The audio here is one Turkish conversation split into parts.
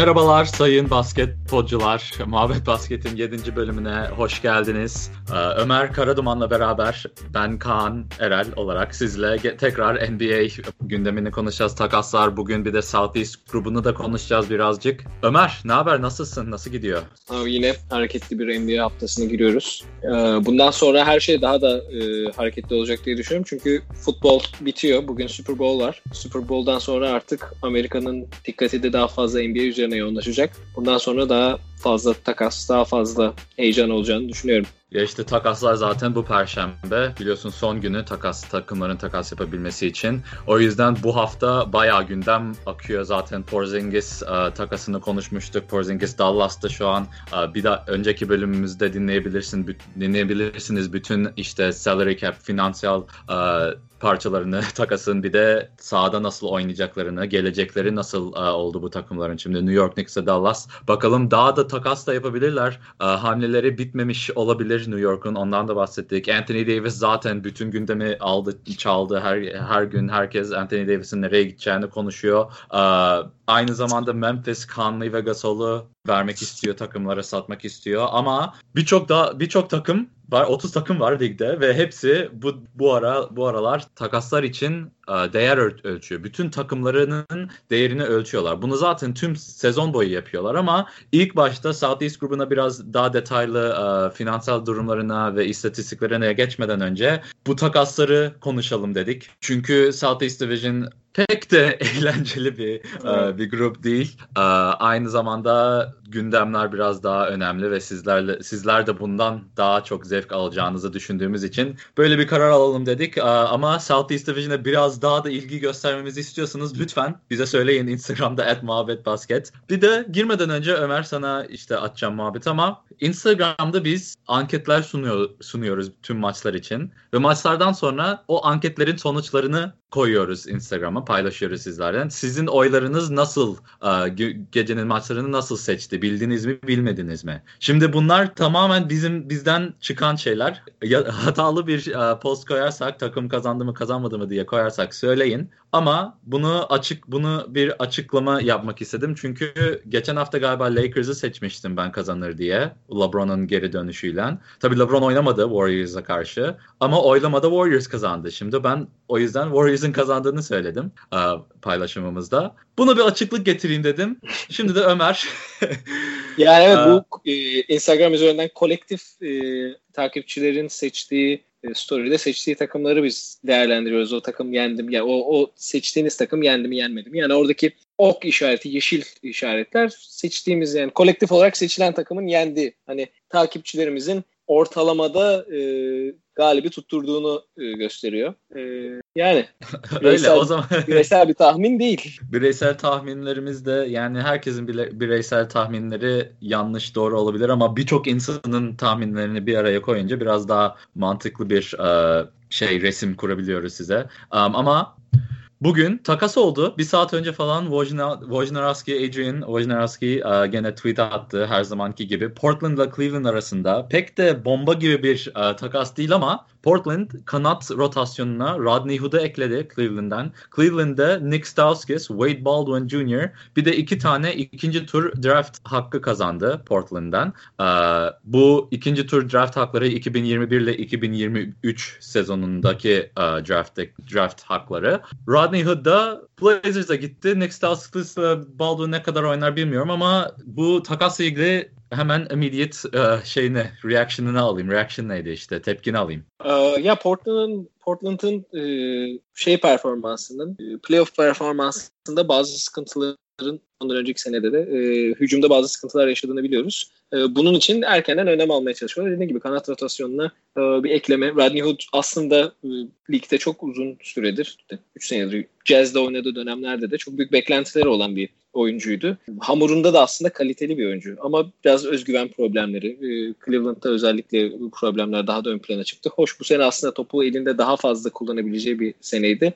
Merhabalar sayın basketbolcular. Muhabbet Basket'in 7. bölümüne hoş geldiniz. Ee, Ömer Karaduman'la beraber ben Kaan Erel olarak sizle tekrar NBA gündemini konuşacağız. Takaslar bugün bir de Southeast grubunu da konuşacağız birazcık. Ömer ne haber nasılsın nasıl gidiyor? Yine hareketli bir NBA haftasına giriyoruz. Ee, bundan sonra her şey daha da e, hareketli olacak diye düşünüyorum. Çünkü futbol bitiyor. Bugün Super Bowl var. Super Bowl'dan sonra artık Amerika'nın dikkati de daha fazla NBA üzerine yoğunlaşacak. Bundan sonra daha fazla takas, daha fazla heyecan olacağını düşünüyorum. Ya işte takaslar zaten bu perşembe. Biliyorsun son günü takas takımların takas yapabilmesi için. O yüzden bu hafta bayağı gündem akıyor zaten. Porzingis uh, takasını konuşmuştuk. Porzingis Dallas'ta şu an. Uh, bir daha önceki bölümümüzde dinleyebilirsin dinleyebilirsiniz bütün işte salary cap, finansal uh, parçalarını takasın bir de sahada nasıl oynayacaklarını, gelecekleri nasıl uh, oldu bu takımların. Şimdi New York Knicks'e Dallas. Bakalım daha da takas da yapabilirler. Uh, hamleleri bitmemiş olabilir New York'un ondan da bahsettik. Anthony Davis zaten bütün gündemi aldı, çaldı. Her her gün herkes Anthony Davis'in nereye gideceğini konuşuyor. Uh, aynı zamanda Memphis Conley ve Gasol'u vermek istiyor takımlara satmak istiyor ama birçok da birçok takım var 30 takım var ligde ve hepsi bu bu ara bu aralar takaslar için e, değer ölçüyor. Bütün takımlarının değerini ölçüyorlar. Bunu zaten tüm sezon boyu yapıyorlar ama ilk başta Southeast grubuna biraz daha detaylı uh, finansal durumlarına ve istatistiklerine geçmeden önce bu takasları konuşalım dedik. Çünkü Southeast Division pek de eğlenceli bir evet. bir grup değil. Aynı zamanda gündemler biraz daha önemli ve sizlerle sizler de bundan daha çok zevk alacağınızı düşündüğümüz için böyle bir karar alalım dedik. Ama Southeast Division'a biraz daha da ilgi göstermemizi istiyorsanız lütfen bize söyleyin Instagram'da @muhabbetbasket. Bir de girmeden önce Ömer sana işte açacağım muhabbet ama Instagram'da biz anketler sunuyor, sunuyoruz tüm maçlar için ve maçlardan sonra o anketlerin sonuçlarını koyuyoruz Instagram'a paylaşıyoruz sizlerden. Sizin oylarınız nasıl gecenin maçlarını nasıl seçti? Bildiniz mi, bilmediniz mi? Şimdi bunlar tamamen bizim bizden çıkan şeyler. Ya, hatalı bir post koyarsak takım kazandı mı, kazanmadı mı diye koyarsak söyleyin. Ama bunu açık bunu bir açıklama yapmak istedim. Çünkü geçen hafta galiba Lakers'ı seçmiştim ben kazanır diye. LeBron'un geri dönüşüyle. Tabii LeBron oynamadı Warriors'a karşı. Ama oylamada Warriors kazandı. Şimdi ben o yüzden Warriors'ın kazandığını söyledim paylaşımımızda. Buna bir açıklık getireyim dedim. Şimdi de Ömer. yani evet bu e, Instagram üzerinden kolektif e, takipçilerin seçtiği e, story'de seçtiği takımları biz değerlendiriyoruz. O takım yendim. Ya yani o, o seçtiğiniz takım yendi mi yenmedi mi? Yani oradaki ok işareti, yeşil işaretler seçtiğimiz yani kolektif olarak seçilen takımın yendi. Hani takipçilerimizin ortalamada e, galibi tutturduğunu e, gösteriyor. E, yani öyle o zaman bireysel bir tahmin değil. Bireysel tahminlerimiz de yani herkesin bile, bireysel tahminleri yanlış doğru olabilir ama birçok insanın tahminlerini bir araya koyunca biraz daha mantıklı bir e, şey resim kurabiliyoruz size. Um, ama Bugün takas oldu. Bir saat önce falan Wojnarowski, Adrian Wojnarowski uh, gene tweet attı her zamanki gibi. Portland ile Cleveland arasında pek de bomba gibi bir uh, takas değil ama Portland kanat rotasyonuna Rodney Hood'u ekledi Cleveland'dan. Cleveland'da Nick Stauskas, Wade Baldwin Jr. bir de iki tane ikinci tur draft hakkı kazandı Portland'dan. Uh, bu ikinci tur draft hakları 2021 ile 2023 sezonundaki uh, draft, draft hakları. Rodney Hood da Blazers'a gitti. Nick Stauskas Baldwin ne kadar oynar bilmiyorum ama bu takasla ilgili hemen immediate uh, şeyini, reaction'ını alayım. Reaction neydi işte, tepkini alayım. Uh, ya Portland'ın Portland'ın e, şey performansının, e, playoff performansında bazı sıkıntıların ondan önceki senede de e, hücumda bazı sıkıntılar yaşadığını biliyoruz. E, bunun için erkenden önem almaya çalışıyorlar. Dediğim gibi kanat rotasyonuna e, bir ekleme. Rodney Hood aslında e, ligde çok uzun süredir, 3 senedir Jazz'de oynadığı dönemlerde de çok büyük beklentileri olan bir oyuncuydu. Hamurunda da aslında kaliteli bir oyuncu ama biraz özgüven problemleri. E, Cleveland'da özellikle bu problemler daha da ön plana çıktı. Hoş bu sene aslında topu elinde daha fazla kullanabileceği bir seneydi.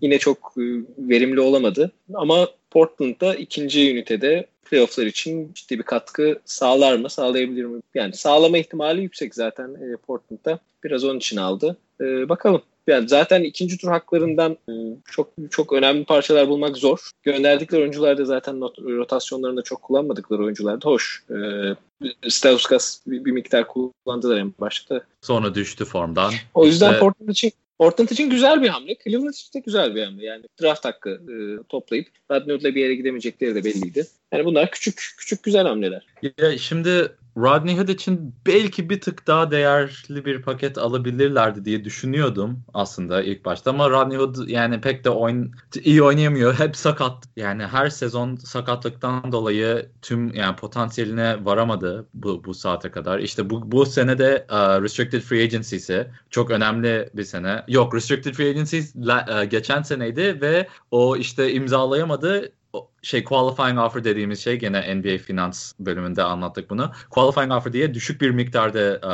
Yine çok e, verimli olamadı ama Portland'da ikinci ünitede playofflar için ciddi bir katkı sağlar mı, sağlayabilir mi? Yani sağlama ihtimali yüksek zaten e, Portland'da. Biraz onun için aldı. E, bakalım. Yani zaten ikinci tur haklarından e, çok çok önemli parçalar bulmak zor. Gönderdikleri oyuncular da zaten rotasyonlarında çok kullanmadıkları oyuncular da hoş. E, Stauskas bir, bir miktar kullandılar en başta. Sonra düştü formdan. O yüzden işte... Portland için Portland için güzel bir hamle. Cleveland için de güzel bir hamle. Yani draft hakkı e, toplayıp Radnord'la bir yere gidemeyecekleri de belliydi. Yani bunlar küçük küçük güzel hamleler. Ya şimdi Rodney Hood için belki bir tık daha değerli bir paket alabilirlerdi diye düşünüyordum aslında ilk başta ama Rodney Hood yani pek de oyun iyi oynayamıyor. Hep sakat. Yani her sezon sakatlıktan dolayı tüm yani potansiyeline varamadı bu, bu saate kadar. İşte bu bu sene de uh, restricted free agency ise çok önemli bir sene. Yok restricted free agency uh, geçen seneydi ve o işte imzalayamadı şey qualifying offer dediğimiz şey gene NBA finans bölümünde anlattık bunu. Qualifying offer diye düşük bir miktarda e,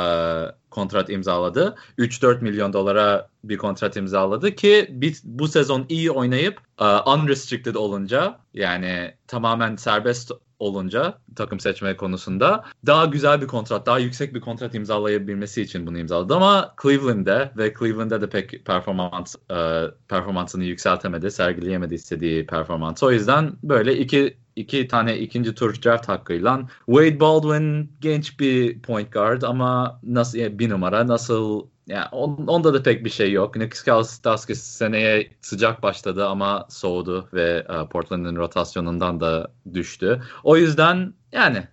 kontrat imzaladı. 3-4 milyon dolara bir kontrat imzaladı ki biz bu sezon iyi oynayıp uh, unrestricted olunca yani tamamen serbest olunca takım seçme konusunda daha güzel bir kontrat, daha yüksek bir kontrat imzalayabilmesi için bunu imzaladı ama Cleveland'de ve Cleveland'da da pek performans e, performansını yükseltemedi, sergileyemedi istediği performans. O yüzden böyle iki iki tane ikinci tur draft hakkıyla Wade Baldwin genç bir point guard ama nasıl bir numara nasıl yani on, onda da pek bir şey yok. Nick Stauskas seneye sıcak başladı ama soğudu ve uh, Portland'ın rotasyonundan da düştü. O yüzden yani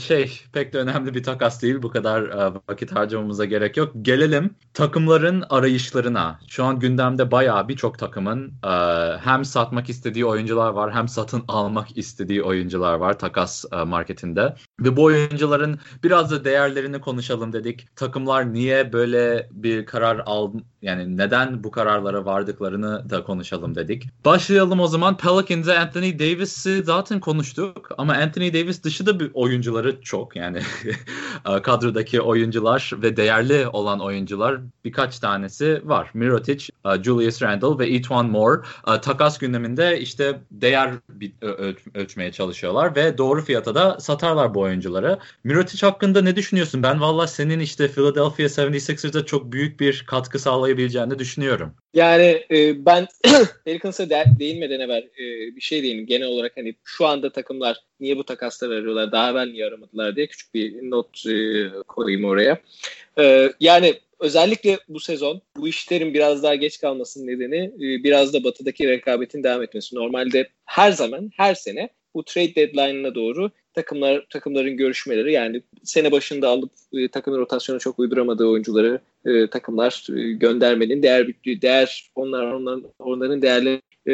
şey pek de önemli bir takas değil. Bu kadar uh, vakit harcamamıza gerek yok. Gelelim takımların arayışlarına. Şu an gündemde bayağı birçok takımın uh, hem satmak istediği oyuncular var hem satın almak istediği oyuncular var takas uh, marketinde. Ve bu oyuncuların biraz da değerlerini konuşalım dedik. Takımlar niye böyle bir karar aldı yani neden bu kararlara vardıklarını da konuşalım dedik. Başlayalım o zaman. Pelicans'e Anthony Davis'i zaten konuştuk ama Anthony Davis dışı da bir oyuncuları çok yani kadrodaki oyuncular ve değerli olan oyuncular birkaç tanesi var. Mirotic, Julius Randle ve Etwan Moore takas gündeminde işte değer ölçmeye çalışıyorlar ve doğru fiyata da satarlar bu oyuncuları. Mirotic hakkında ne düşünüyorsun? Ben valla senin işte Philadelphia 76ers'da çok büyük bir katkı sağlayabileceğini düşünüyorum. Yani e, ben Pelicans'a de, değinmeden evvel e, bir şey diyeyim. Genel olarak hani şu anda takımlar niye bu takasları arıyorlar, daha evvel niye aramadılar diye küçük bir not e, koyayım oraya. E, yani özellikle bu sezon bu işlerin biraz daha geç kalmasının nedeni e, biraz da batıdaki rekabetin devam etmesi. Normalde her zaman, her sene bu trade deadline'ına doğru takımlar takımların görüşmeleri. Yani sene başında alıp e, takımın rotasyona çok uyduramadığı oyuncuları e, takımlar e, göndermenin değer değer onlar onların onların değerli e,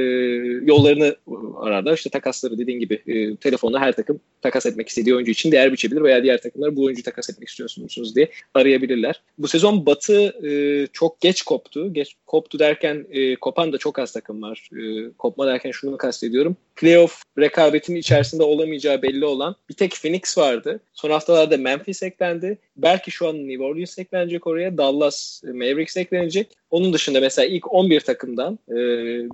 yollarını ararlar. İşte takasları dediğin gibi e, telefonla her takım takas etmek istediği oyuncu için değer biçebilir veya diğer takımlar bu oyuncu takas etmek istiyorsunuz diye arayabilirler. Bu sezon Batı e, çok geç koptu. Geç koptu derken e, kopan da çok az takım var. E, kopma derken şunu kastediyorum. Playoff rekabetinin içerisinde olamayacağı belli olan bir tek Phoenix vardı. Son haftalarda Memphis eklendi. Belki şu an New Orleans eklenecek oraya. Dallas Mavericks eklenecek. Onun dışında mesela ilk 11 takımdan e,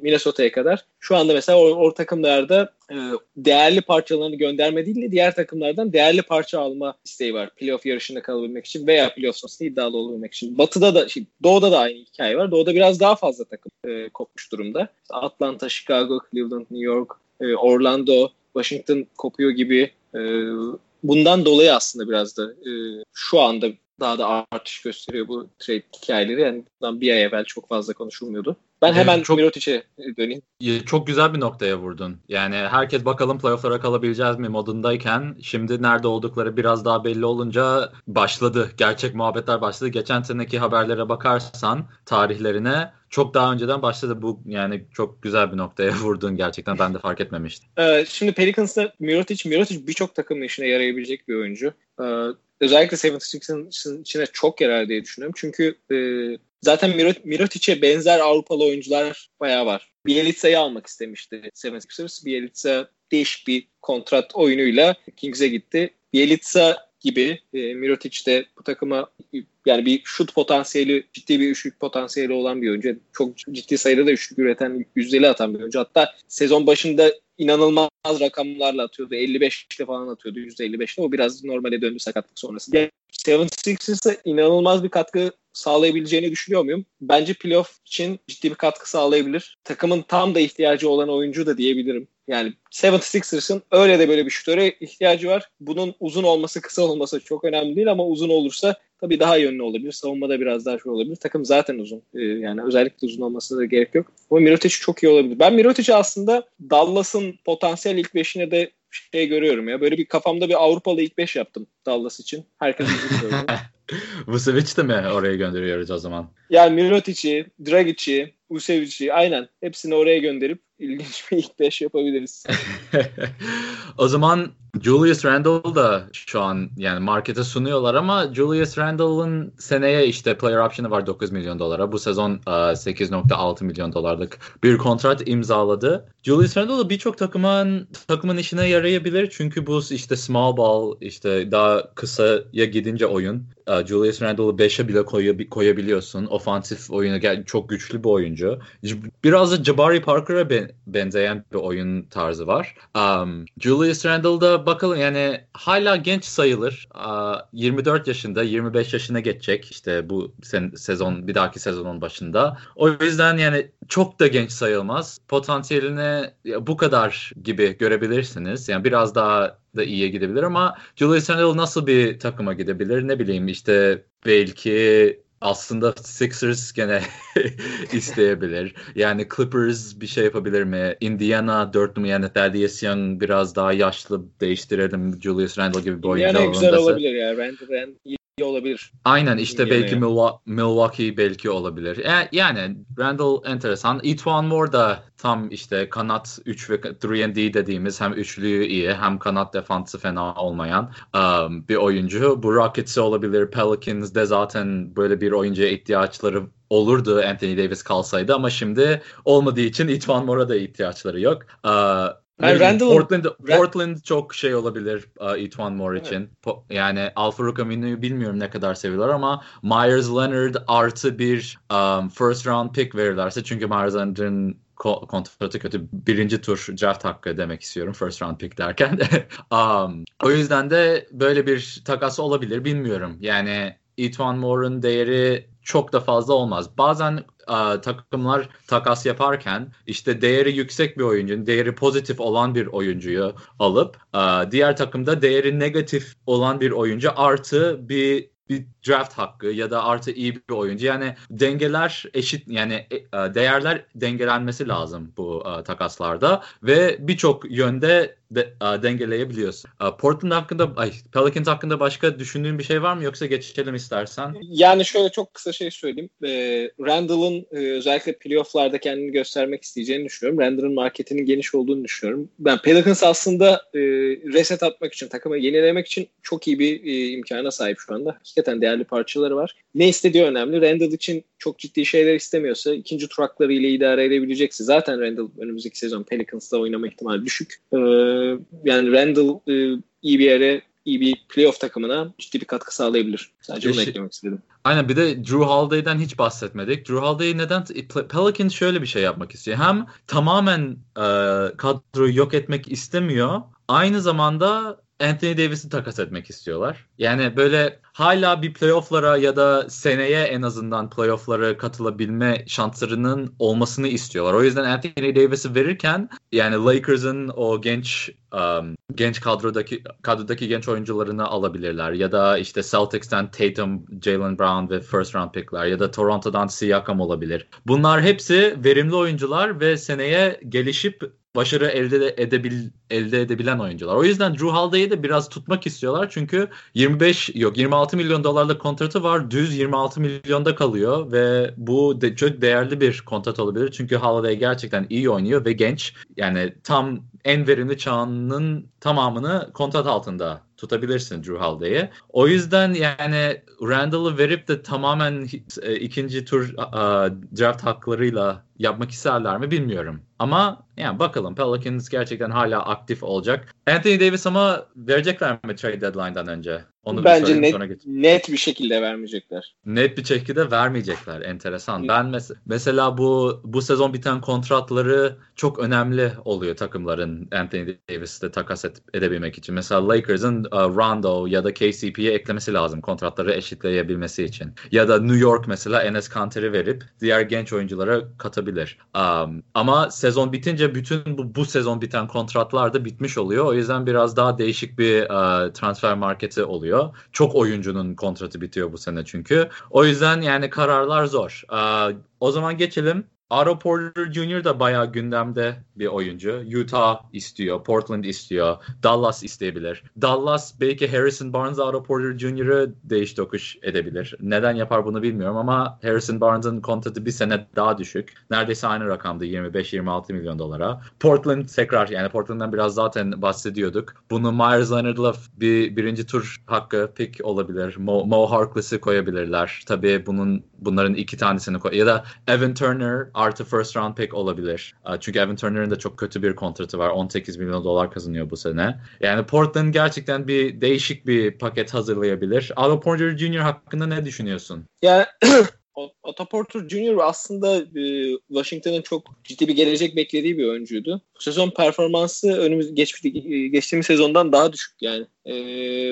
Minnesota'ya kadar şu anda mesela o, o takımlarda e, değerli parçalarını gönderme değil de diğer takımlardan değerli parça alma isteği var. Playoff yarışında kalabilmek için veya playoff sonrasında iddialı olabilmek için. Batı'da da, şey, Doğu'da da aynı hikaye var. Doğu'da biraz daha fazla takım e, kopmuş durumda. Atlanta, Chicago, Cleveland, New York, e, Orlando, Washington kopuyor gibi. E, bundan dolayı aslında biraz da e, şu anda daha da artış gösteriyor bu trade hikayeleri. Yani bundan bir ay evvel çok fazla konuşulmuyordu. Ben hemen evet, çok, Mirotic'e döneyim. Çok güzel bir noktaya vurdun. Yani herkes bakalım playoff'lara kalabileceğiz mi modundayken şimdi nerede oldukları biraz daha belli olunca başladı. Gerçek muhabbetler başladı. Geçen seneki haberlere bakarsan tarihlerine çok daha önceden başladı bu yani çok güzel bir noktaya vurdun gerçekten ben de fark etmemiştim. Ee, şimdi Pelicans'ta Mirotic, Mirotic birçok takımın işine yarayabilecek bir oyuncu. Ee, özellikle 76ers'ın içine çok yarar diye düşünüyorum. Çünkü e, zaten Mirot, Mirotic'e benzer Avrupalı oyuncular bayağı var. Bielitsa'yı almak istemişti 76ers. Bielitsa değişik bir kontrat oyunuyla Kings'e gitti. Bielitsa gibi e, Mirotic de bu takıma yani bir şut potansiyeli, ciddi bir üçlük potansiyeli olan bir oyuncu. Çok ciddi sayıda da üçlük üreten, yüzdeli atan bir oyuncu. Hatta sezon başında inanılmaz rakamlarla atıyordu. 55'te falan atıyordu. %55'te. O biraz normale döndü sakatlık sonrası. Yani 76ers'a inanılmaz bir katkı sağlayabileceğini düşünüyor muyum? Bence playoff için ciddi bir katkı sağlayabilir. Takımın tam da ihtiyacı olan oyuncu da diyebilirim. Yani 76ers'ın öyle de böyle bir şutöre ihtiyacı var. Bunun uzun olması, kısa olması çok önemli değil ama uzun olursa tabii daha yönlü olabilir. Savunmada biraz daha şey olabilir. Takım zaten uzun. Ee, yani özellikle uzun olmasına da gerek yok. Ama Mirotic çok iyi olabilir. Ben Mirotic'i aslında Dallas'ın potansiyel ilk beşine de şey görüyorum ya. Böyle bir kafamda bir Avrupalı ilk beş yaptım Dallas için. Herkes Vucevic de mi oraya gönderiyoruz o zaman? Yani Mirotic'i, Dragic'i, Usevic'i aynen hepsini oraya gönderip ilginç bir ilk beş yapabiliriz. o zaman Julius Randle da şu an yani markete sunuyorlar ama Julius Randle'ın seneye işte player option'ı var 9 milyon dolara. Bu sezon 8.6 milyon dolarlık bir kontrat imzaladı. Julius Randle birçok takımın takımın işine yarayabilir çünkü bu işte small ball işte daha kısaya gidince oyun Julius Randle'ı 5'e bile koyabiliyorsun. Ofansif oyunu çok güçlü bir oyuncu. Biraz da Jabari Parker'a benzeyen bir oyun tarzı var. Um, Julius Randle'da bakalım yani hala genç sayılır. Uh, 24 yaşında, 25 yaşına geçecek işte bu sen, sezon bir dahaki sezonun başında. O yüzden yani çok da genç sayılmaz. Potansiyelini bu kadar gibi görebilirsiniz. Yani biraz daha da iyiye gidebilir ama Julius Randle nasıl bir takıma gidebilir ne bileyim işte belki aslında Sixers gene isteyebilir. Yani Clippers bir şey yapabilir mi? Indiana 4 numara yani Thaddeus Young biraz daha yaşlı değiştirelim Julius Randle gibi bir oyuncu. Indiana güzel olabilir ya. Randle, Randle olabilir. Aynen işte Indiana'ya. belki Milwaukee belki olabilir. E, yani Randall enteresan. Etwan Moore da tam işte kanat 3 ve 3 dediğimiz hem üçlüyü iyi hem kanat defansı fena olmayan um, bir oyuncu. Bu Rockets'e olabilir. Pelicans'de zaten böyle bir oyuncuya ihtiyaçları olurdu Anthony Davis kalsaydı ama şimdi olmadığı için Etwan Moore'a da ihtiyaçları yok. Uh, yani Randall, Portland, Portland çok şey olabilir uh, Etwan Moore evet. için. Po- yani Alfa Rucamino'yu bilmiyorum ne kadar seviyorlar ama Myers Leonard artı bir um, first round pick verirlerse çünkü Myers Leonard'ın kontratı kötü. Birinci tur draft hakkı demek istiyorum. First round pick derken. um, o yüzden de böyle bir takas olabilir. Bilmiyorum. Yani Etwan Moore'un değeri çok da fazla olmaz. Bazen e, takımlar takas yaparken işte değeri yüksek bir oyuncunun, değeri pozitif olan bir oyuncuyu alıp e, diğer takımda değeri negatif olan bir oyuncu artı bir bir draft hakkı ya da artı iyi bir oyuncu. Yani dengeler eşit yani e, değerler dengelenmesi lazım bu takaslarda ve birçok yönde de, uh, dengeleyebiliyorsun. Uh, Portland hakkında, ay Pelicans hakkında başka düşündüğün bir şey var mı yoksa geçelim istersen? Yani şöyle çok kısa şey söyleyeyim. E, Randall'ın e, özellikle playofflarda kendini göstermek isteyeceğini düşünüyorum. Randall'ın marketinin geniş olduğunu düşünüyorum. Ben Pelicans aslında e, reset atmak için, takımı yenilemek için çok iyi bir e, imkana sahip şu anda. Hakikaten değerli parçaları var. Ne istediği önemli. Randall için çok ciddi şeyler istemiyorsa ikinci tur hakları ile idare edebilecekse zaten Randall önümüzdeki sezon Pelicans'ta oynama ihtimali düşük. Ee, yani Randall e, iyi bir yere iyi bir playoff takımına ciddi bir katkı sağlayabilir. Sadece bunu eklemek istedim. Aynen bir de Drew Holiday'den hiç bahsetmedik. Drew Holiday neden Pelicans şöyle bir şey yapmak istiyor. Hem tamamen e, kadroyu yok etmek istemiyor. Aynı zamanda Anthony Davis'i takas etmek istiyorlar. Yani böyle hala bir playofflara ya da seneye en azından playofflara katılabilme şanslarının olmasını istiyorlar. O yüzden Anthony Davis'i verirken yani Lakers'ın o genç um, genç kadrodaki kadrodaki genç oyuncularını alabilirler ya da işte Celtics'ten Tatum, Jalen Brown ve first round pickler ya da Toronto'dan Siakam olabilir. Bunlar hepsi verimli oyuncular ve seneye gelişip başarı elde edebil elde edebilen oyuncular. O yüzden Drew Holiday'i de biraz tutmak istiyorlar çünkü 25 yok 26 milyon dolarlık kontratı var. Düz 26 milyonda kalıyor ve bu de çok değerli bir kontrat olabilir. Çünkü Holiday gerçekten iyi oynuyor ve genç. Yani tam en verimli çağının tamamını kontrat altında tutabilirsin Drew Holiday'i. O yüzden yani Randall'ı verip de tamamen e, ikinci tur uh, draft haklarıyla yapmak isterler mi bilmiyorum. Ama yani bakalım Pelicans gerçekten hala aktif olacak. Anthony Davis ama verecekler mi trade deadline'dan önce? Onu Bence net, net bir şekilde vermeyecekler. Net bir şekilde vermeyecekler. Enteresan. Ben mes- mesela bu bu sezon biten kontratları çok önemli oluyor takımların Anthony Davis'te takas et- edebilmek için. Mesela Lakers'ın uh, Rondo ya da KCP'ye eklemesi lazım kontratları eşitleyebilmesi için. Ya da New York mesela Enes Kanter'i verip diğer genç oyunculara katabilir. Um, ama sezon bitince bütün bu, bu sezon biten kontratlar da bitmiş oluyor. O yüzden biraz daha değişik bir uh, transfer marketi oluyor. Çok oyuncunun kontratı bitiyor bu sene çünkü. O yüzden yani kararlar zor. Uh, o zaman geçelim Otto Porter Jr. da bayağı gündemde bir oyuncu. Utah istiyor, Portland istiyor, Dallas isteyebilir. Dallas belki Harrison Barnes Otto Porter Jr.'ı değiş tokuş edebilir. Neden yapar bunu bilmiyorum ama Harrison Barnes'ın kontratı bir sene daha düşük. Neredeyse aynı rakamda 25-26 milyon dolara. Portland tekrar yani Portland'dan biraz zaten bahsediyorduk. Bunu Myers Leonard'la bir birinci tur hakkı pick olabilir. Mo, Mo Harkless'ı koyabilirler. Tabii bunun bunların iki tanesini koy ya da Evan Turner artı first round pick olabilir. Çünkü Evan Turner'ın da çok kötü bir kontratı var. 18 milyon dolar kazanıyor bu sene. Yani Portland gerçekten bir değişik bir paket hazırlayabilir. Otto Porter Jr. hakkında ne düşünüyorsun? Yani Otto Porter Jr. aslında e, Washington'ın çok ciddi bir gelecek beklediği bir oyuncuydu. Bu sezon performansı önümüz geç, geçtiğimiz sezondan daha düşük yani. E,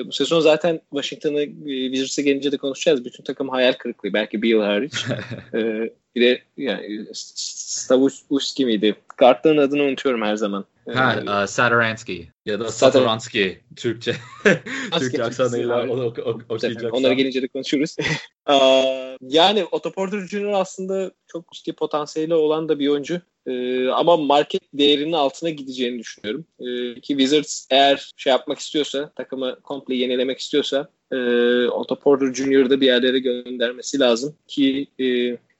bu sezon zaten Washington'ı e, Wizards'a gelince de konuşacağız. Bütün takım hayal kırıklığı. Belki Bill hariç. e, bir de yani Stavuski miydi? Kartların adını unutuyorum her zaman. Ha, uh, Saturansky ya da Saturansky Türkçe. Türkçe aksanıyla onu ok- ok- okuyacaksan. Onlara gelince de konuşuruz. yani Otto Porter Jr. aslında çok ciddi potansiyeli olan da bir oyuncu. Ee, ama market değerinin altına gideceğini düşünüyorum. Ee, ki Wizards eğer şey yapmak istiyorsa, takımı komple yenilemek istiyorsa e, Otto Porter Jr.'da bir yerlere göndermesi lazım. Ki e,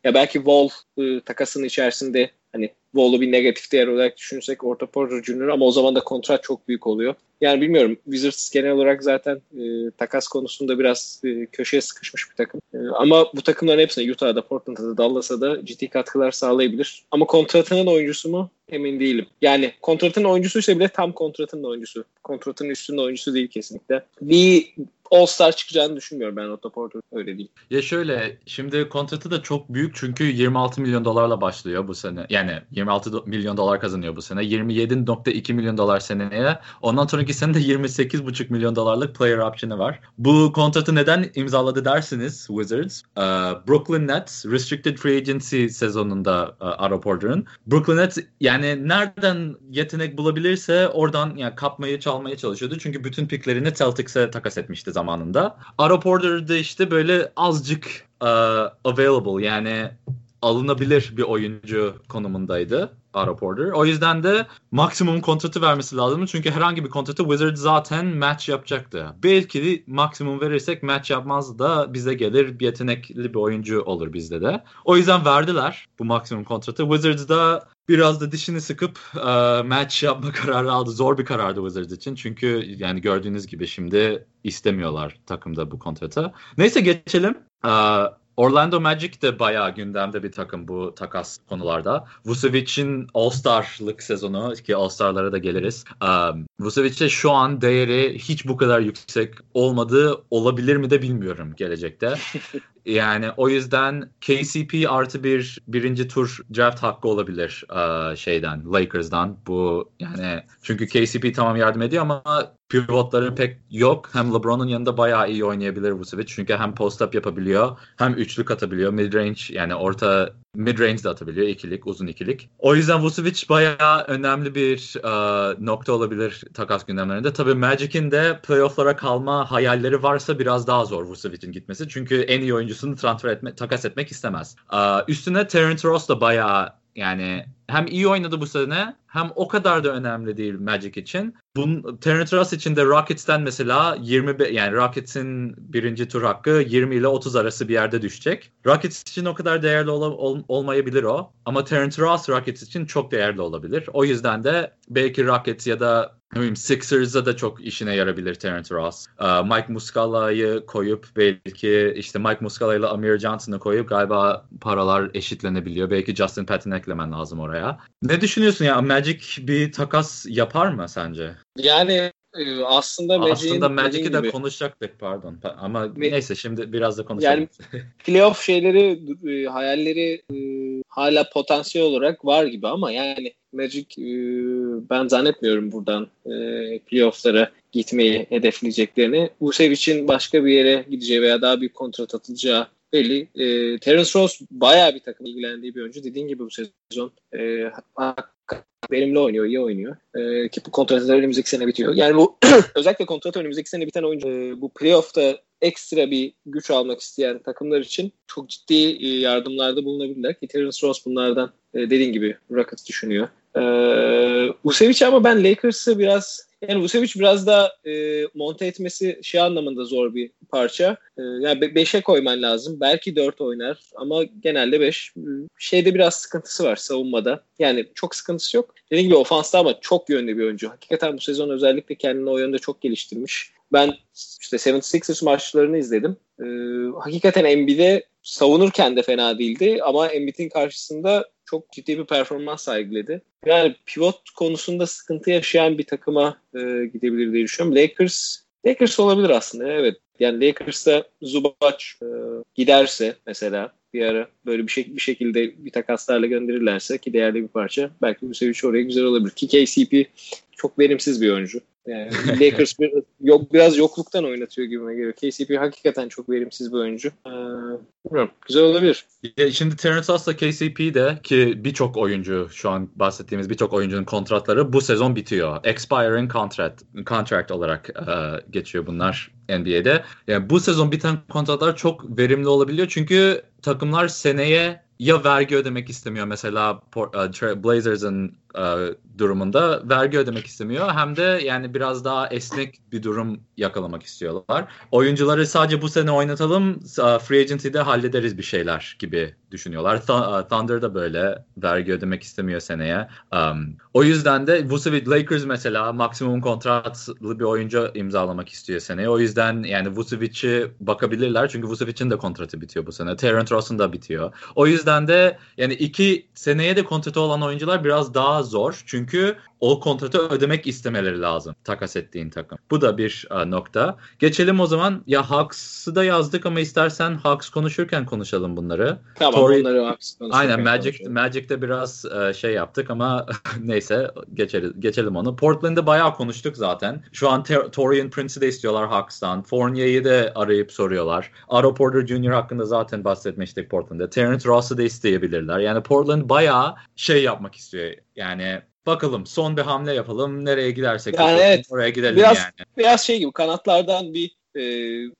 ya belki Wall e, takasının içerisinde hani Wall'u bir negatif değer olarak düşünürsek Orta Porter Jr. ama o zaman da kontrat çok büyük oluyor. Yani bilmiyorum Wizards genel olarak zaten e, takas konusunda biraz e, köşeye sıkışmış bir takım. E, ama bu takımların hepsine Utah'da, Portland'da da Dallas'a da ciddi katkılar sağlayabilir. Ama kontratının oyuncusu mu? Emin değilim. Yani kontratın oyuncusuysa bile tam kontratın oyuncusu. Kontratın üstünde oyuncusu değil kesinlikle. Bir All-Star çıkacağını düşünmüyorum ben Otto Porter öyle değil. Ya şöyle şimdi kontratı da çok büyük çünkü 26 milyon dolarla başlıyor bu sene. Yani 26 milyon dolar kazanıyor bu sene. 27.2 milyon dolar seneye. Ondan sonraki sene de 28.5 milyon dolarlık player option'ı var. Bu kontratı neden imzaladı dersiniz Wizards? Ee, Brooklyn Nets Restricted Free Agency sezonunda uh, Otto Porter'ın. Brooklyn Nets yani nereden yetenek bulabilirse oradan yani kapmayı çalmaya çalışıyordu. Çünkü bütün piklerini Celtics'e takas etmişti zamanında. Otto Porter'da işte böyle azıcık uh, available yani alınabilir bir oyuncu konumundaydı Otto Porter. O yüzden de maksimum kontratı vermesi lazım. Çünkü herhangi bir kontratı Wizards zaten match yapacaktı. Belki maksimum verirsek match yapmaz da bize gelir bir yetenekli bir oyuncu olur bizde de. O yüzden verdiler bu maksimum kontratı. Wizards da biraz da dişini sıkıp uh, match yapma kararı aldı. Zor bir karardı Wizards için. Çünkü yani gördüğünüz gibi şimdi istemiyorlar takımda bu kontratı. Neyse geçelim. Uh, Orlando Magic de bayağı gündemde bir takım bu takas konularda. Vucevic'in All-Star'lık sezonu ki All-Star'lara da geliriz. Um, Vucevic'e şu an değeri hiç bu kadar yüksek olmadığı olabilir mi de bilmiyorum gelecekte. Yani o yüzden KCP artı bir birinci tur draft hakkı olabilir uh, şeyden Lakers'dan. Bu yani çünkü KCP tamam yardım ediyor ama pivotları pek yok. Hem LeBron'un yanında bayağı iyi oynayabilir Vucevic. Çünkü hem post-up yapabiliyor hem üçlük atabiliyor. Mid-range yani orta mid-range de atabiliyor. ikilik, uzun ikilik. O yüzden Vucevic bayağı önemli bir uh, nokta olabilir takas gündemlerinde. Tabii Magic'in de playoff'lara kalma hayalleri varsa biraz daha zor Vucevic'in gitmesi. Çünkü en iyi oyuncusunu transfer etme, takas etmek istemez. Uh, üstüne Terence Ross da bayağı yani hem iyi oynadı bu sene hem o kadar da önemli değil Magic için. Bun, Terence Ross için de Rockets'ten mesela 20 yani Rockets'in birinci tur hakkı 20 ile 30 arası bir yerde düşecek. Rockets için o kadar değerli ol, ol, olmayabilir o. Ama Terence Ross Rockets için çok değerli olabilir. O yüzden de belki Rockets ya da bileyim, Sixers'a da çok işine yarabilir Terence Ross. Uh, Mike Muscala'yı koyup belki işte Mike Muscala ile Amir Johnson'ı koyup galiba paralar eşitlenebiliyor. Belki Justin Patton eklemen lazım oraya. Ne düşünüyorsun ya? Magic bir takas yapar mı sence? Yani e, aslında Magic'in aslında Magic'i de konuşacaktık pardon ama Me- neyse şimdi biraz da konuşalım. Yani playoff şeyleri e, hayalleri e, hala potansiyel olarak var gibi ama yani Magic e, ben zannetmiyorum buradan e, playoff'lara gitmeyi hedefleyeceklerini. Vucevic'in başka bir yere gideceği veya daha büyük kontrat atılacağı belli. E, Terence Ross bayağı bir takım ilgilendiği bir oyuncu. Dediğin gibi bu sezon e, verimli oynuyor, iyi oynuyor. E, ki bu kontratlar önümüzdeki sene bitiyor. Yani bu özellikle kontrat önümüzdeki sene biten oyuncu e, bu playoff'ta ekstra bir güç almak isteyen takımlar için çok ciddi e, yardımlarda bulunabilirler. Ki Terence Ross bunlardan e, dediğin gibi Rockets düşünüyor. E, Vucevic ama ben Lakers'ı biraz yani Vucevic biraz da e, monte etmesi şey anlamında zor bir parça. E, yani 5'e koyman lazım. Belki 4 oynar ama genelde 5. Şeyde biraz sıkıntısı var savunmada. Yani çok sıkıntısı yok. Dediğim gibi ofansta ama çok yönlü bir oyuncu. Hakikaten bu sezon özellikle kendini o yönde çok geliştirmiş. Ben işte 76ers maçlarını izledim. Ee, hakikaten Embiid'e savunurken de fena değildi ama Embiid'in karşısında çok ciddi bir performans sergiledi. Yani pivot konusunda sıkıntı yaşayan bir takıma e, gidebilir diye düşünüyorum. Lakers Lakers olabilir aslında evet. Yani Lakers'ta Zubac e, giderse mesela bir ara böyle bir, şey, bir şekilde bir takaslarla gönderirlerse ki değerli bir parça belki bu seviye oraya güzel olabilir. Ki KCP çok verimsiz bir oyuncu. Yani Lakers bir, yok, biraz yokluktan oynatıyor gibi geliyor. KCP hakikaten çok verimsiz bir oyuncu. Ee, bilmiyorum. Güzel olabilir. Ya şimdi Terence Ross'la KCP de ki birçok oyuncu şu an bahsettiğimiz birçok oyuncunun kontratları bu sezon bitiyor. Expiring contract, contract olarak e, geçiyor bunlar NBA'de. Yani bu sezon biten kontratlar çok verimli olabiliyor çünkü takımlar seneye ya vergi ödemek istemiyor mesela e, Blazers'ın e, durumunda vergi ödemek istemiyor hem de yani biraz daha esnek bir durum yakalamak istiyorlar. Oyuncuları sadece bu sene oynatalım e, free agency'de hallederiz bir şeyler gibi düşünüyorlar. Th- Thunder da böyle vergi ödemek istemiyor seneye. O yüzden de Vucevic Lakers mesela maksimum kontratlı bir oyuncu imzalamak istiyor seneye. O yüzden yani Vucevic'i bakabilirler çünkü Vucevic'in de kontratı bitiyor bu sene. Terrence Ross'un da bitiyor. O yüzden de yani iki seneye de kontratı olan oyuncular biraz daha zor. Çünkü o kontratı ödemek istemeleri lazım takas ettiğin takım. Bu da bir uh, nokta. Geçelim o zaman. Ya Hawks'ı da yazdık ama istersen Hawks konuşurken konuşalım bunları. Tamam Tory... onları Hawks Aynen Magic, Magic'te biraz uh, şey yaptık ama neyse geçeriz, geçelim onu. Portland'da bayağı konuştuk zaten. Şu an Torian Prince'i de istiyorlar Hawks'tan. Fournier'i de arayıp soruyorlar. Aro Porter Jr. hakkında zaten bahsetmiştik Portland'da. Terrence Ross'u da isteyebilirler. Yani Portland bayağı şey yapmak istiyor. Yani bakalım son bir hamle yapalım. Nereye gidersek yani yapalım, evet, oraya gidelim biraz, yani. Biraz şey gibi kanatlardan bir e,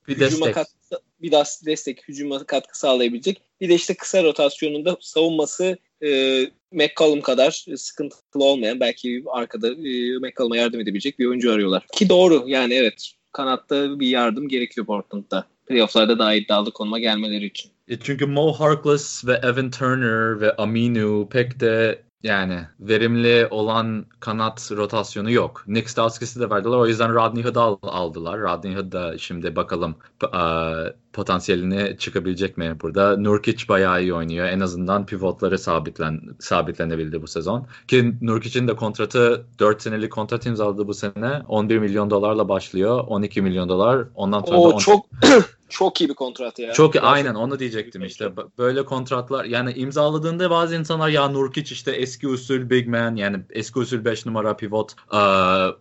bir destek. Katkı, bir destek hücuma katkı sağlayabilecek. Bir de işte kısa rotasyonunda savunması e, McCollum kadar sıkıntılı olmayan belki arkada e, McCollum'a yardım edebilecek bir oyuncu arıyorlar. Ki doğru yani evet kanatta bir yardım gerekiyor Portland'da. Playoff'larda daha iddialı konuma gelmeleri için. E çünkü Mo Harkless ve Evan Turner ve Aminu pek de yani verimli olan kanat rotasyonu yok. Nick Stauskas de verdiler. O yüzden Rodney Hood'u aldılar. Rodney Hood da şimdi bakalım potansiyelini çıkabilecek mi burada. Nurkic bayağı iyi oynuyor. En azından pivotları sabitlen, sabitlenebildi bu sezon. Ki Nurkic'in de kontratı 4 senelik kontrat imzaladı bu sene. 11 milyon dolarla başlıyor. 12 milyon dolar. Ondan sonra Oo, çok Çok iyi bir kontrat ya. Çok Gerçekten. aynen onu diyecektim işte. Böyle kontratlar yani imzaladığında bazı insanlar ya Nurkic işte eski usul big man yani eski usul 5 numara pivot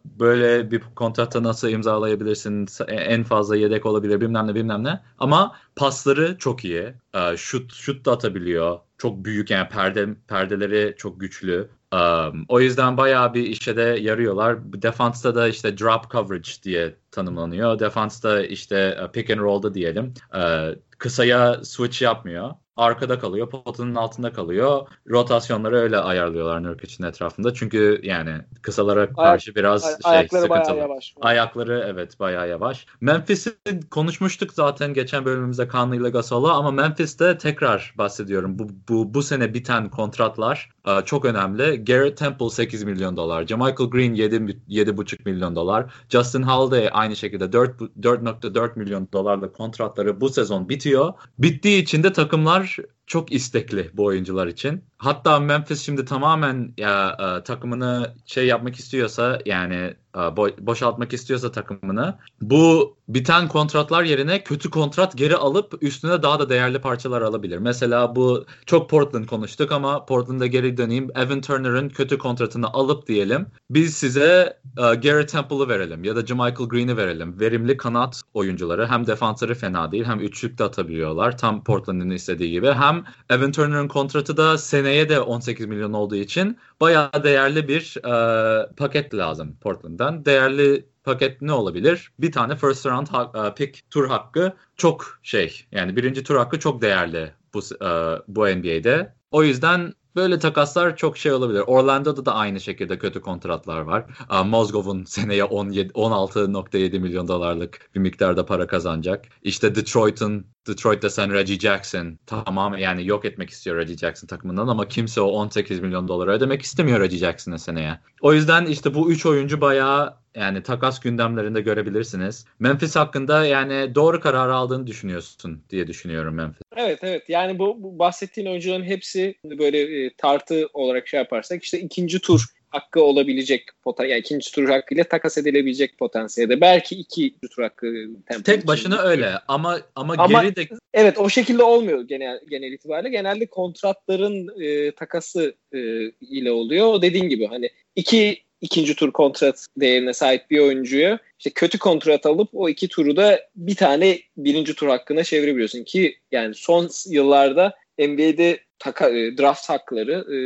böyle bir kontratta nasıl imzalayabilirsin en fazla yedek olabilir bilmem ne bilmem ne ama pasları çok iyi. Şut şut da atabiliyor. Çok büyük yani perde perdeleri çok güçlü. Um, o yüzden bayağı bir işe de yarıyorlar. Defansta da işte drop coverage diye tanımlanıyor. Defansta işte e, pick and roll'da diyelim. Uh, kısaya switch yapmıyor arkada kalıyor, potanın altında kalıyor. Rotasyonları öyle ayarlıyorlar Nurkic'in etrafında. Çünkü yani kısalara karşı biraz ay- şey ayakları sıkıntılı. Bayağı yavaş. Ayakları evet bayağı yavaş. Memphis'i konuşmuştuk zaten geçen bölümümüzde Conley ile Gasol'u ama Memphis'te tekrar bahsediyorum. Bu, bu, bu sene biten kontratlar e, çok önemli. Garrett Temple 8 milyon dolar. Jamichael Green 7, 7,5 milyon dolar. Justin Holiday aynı şekilde 4.4 milyon dolarla kontratları bu sezon bitiyor. Bittiği için de takımlar hommage çok istekli bu oyuncular için. Hatta Memphis şimdi tamamen ya e, takımını şey yapmak istiyorsa yani e, bo- boşaltmak istiyorsa takımını bu biten kontratlar yerine kötü kontrat geri alıp üstüne daha da değerli parçalar alabilir. Mesela bu çok Portland konuştuk ama Portland'a geri döneyim. Evan Turner'ın kötü kontratını alıp diyelim biz size e, Gary Temple'ı verelim ya da Jamichael Green'i verelim. Verimli kanat oyuncuları hem defansları fena değil hem üçlük de atabiliyorlar. Tam Portland'ın istediği gibi. Hem Evan Turner'ın kontratı da seneye de 18 milyon olduğu için bayağı değerli bir e, paket lazım Portland'dan. Değerli paket ne olabilir? Bir tane first round ha- pick tur hakkı çok şey. Yani birinci tur hakkı çok değerli bu e, bu NBA'de. O yüzden Böyle takaslar çok şey olabilir. Orlando'da da aynı şekilde kötü kontratlar var. Mozgov'un seneye 16.7 milyon dolarlık bir miktarda para kazanacak. İşte Detroit'ın Detroit'te sen Reggie Jackson tamam yani yok etmek istiyor Reggie Jackson takımından ama kimse o 18 milyon doları ödemek istemiyor Reggie Jackson'a seneye. O yüzden işte bu üç oyuncu bayağı yani takas gündemlerinde görebilirsiniz. Memphis hakkında yani doğru karar aldığını düşünüyorsun diye düşünüyorum Memphis. Evet evet yani bu, bu bahsettiğin oyuncuların hepsi böyle e, tartı olarak şey yaparsak işte ikinci tur hakkı olabilecek potansiyel yani ikinci tur hakkıyla takas edilebilecek potansiyelde. Belki iki tur hakkı tek başına öyle ama ama, ama geri de evet o şekilde olmuyor genel genel itibariyle. Genelde kontratların e, takası e, ile oluyor. Dediğin gibi hani iki ikinci tur kontrat değerine sahip bir oyuncuyu işte kötü kontrat alıp o iki turu da bir tane birinci tur hakkına çevirebiliyorsun ki yani son yıllarda NBA'de taka, e, draft hakları e,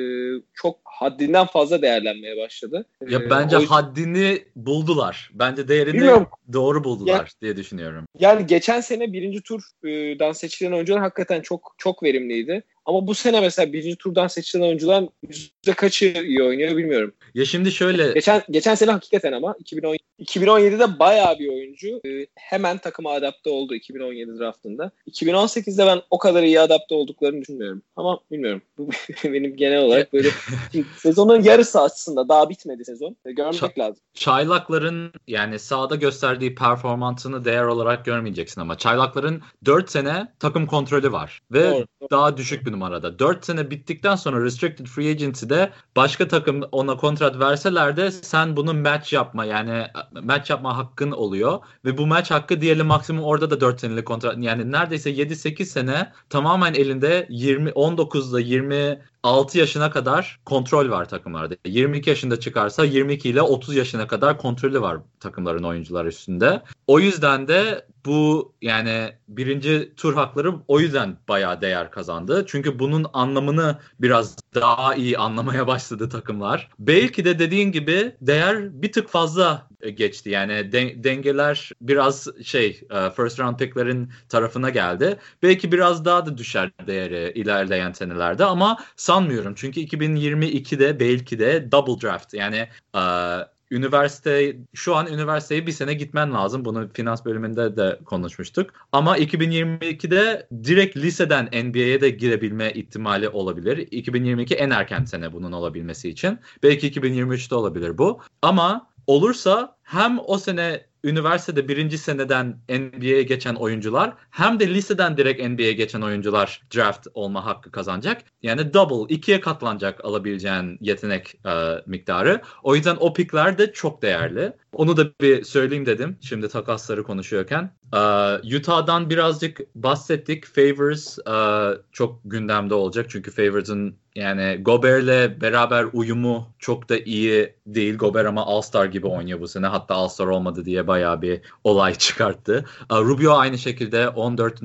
çok haddinden fazla değerlenmeye başladı. Ya e, bence o, haddini buldular. Bence değerini bilmiyorum. doğru buldular ya, diye düşünüyorum. Yani geçen sene birinci turdan seçilen oyuncular hakikaten çok çok verimliydi. Ama bu sene mesela birinci turdan seçilen oyuncular yüzde kaçı iyi oynuyor bilmiyorum. Ya şimdi şöyle. Geçen geçen sene hakikaten ama 2010, 2017'de bayağı bir oyuncu e, hemen takıma adapte oldu 2017 draftında. 2018'de ben o kadar iyi adapte olduklarını düşünmüyorum. Ama bilmiyorum. Bu benim genel olarak böyle sezonun yarısı aslında daha bitmedi sezon. E, görmek Ç- lazım. Çaylakların yani sahada gösterdiği performansını değer olarak görmeyeceksin ama Çaylakların 4 sene takım kontrolü var ve doğru, doğru. daha düşük bir numarada. 4 sene bittikten sonra restricted free agency'de başka takım ona kontrat verseler de sen bunu match yapma yani match yapma hakkın oluyor ve bu match hakkı diyelim maksimum orada da 4 senelik kontrat yani neredeyse 7-8 sene tamamen elinde 20 19'da 20 6 yaşına kadar kontrol var takımlarda. 22 yaşında çıkarsa 22 ile 30 yaşına kadar kontrolü var takımların oyuncular üstünde. O yüzden de bu yani birinci tur hakları o yüzden bayağı değer kazandı. Çünkü bunun anlamını biraz daha iyi anlamaya başladı takımlar. Belki de dediğin gibi değer bir tık fazla geçti. Yani de- dengeler biraz şey e, first round picklerin tarafına geldi. Belki biraz daha da düşer değeri ilerleyen senelerde ama sanmıyorum. Çünkü 2022'de belki de double draft yani uh, üniversite şu an üniversiteye bir sene gitmen lazım. Bunu finans bölümünde de konuşmuştuk. Ama 2022'de direkt liseden NBA'ye de girebilme ihtimali olabilir. 2022 en erken sene bunun olabilmesi için. Belki 2023'te olabilir bu. Ama olursa hem o sene üniversitede birinci seneden NBA'ye geçen oyuncular hem de liseden direkt NBA'ye geçen oyuncular draft olma hakkı kazanacak. Yani double, ikiye katlanacak alabileceğin yetenek e, miktarı. O yüzden o pickler de çok değerli. Onu da bir söyleyeyim dedim şimdi takasları konuşuyorken. Uh, Utah'dan birazcık bahsettik. Favors uh, çok gündemde olacak çünkü Favors'ın yani Gobert'le beraber uyumu çok da iyi değil. Gobert ama All-Star gibi oynuyor bu sene. Hatta All-Star olmadı diye bayağı bir olay çıkarttı. Uh, Rubio aynı şekilde 14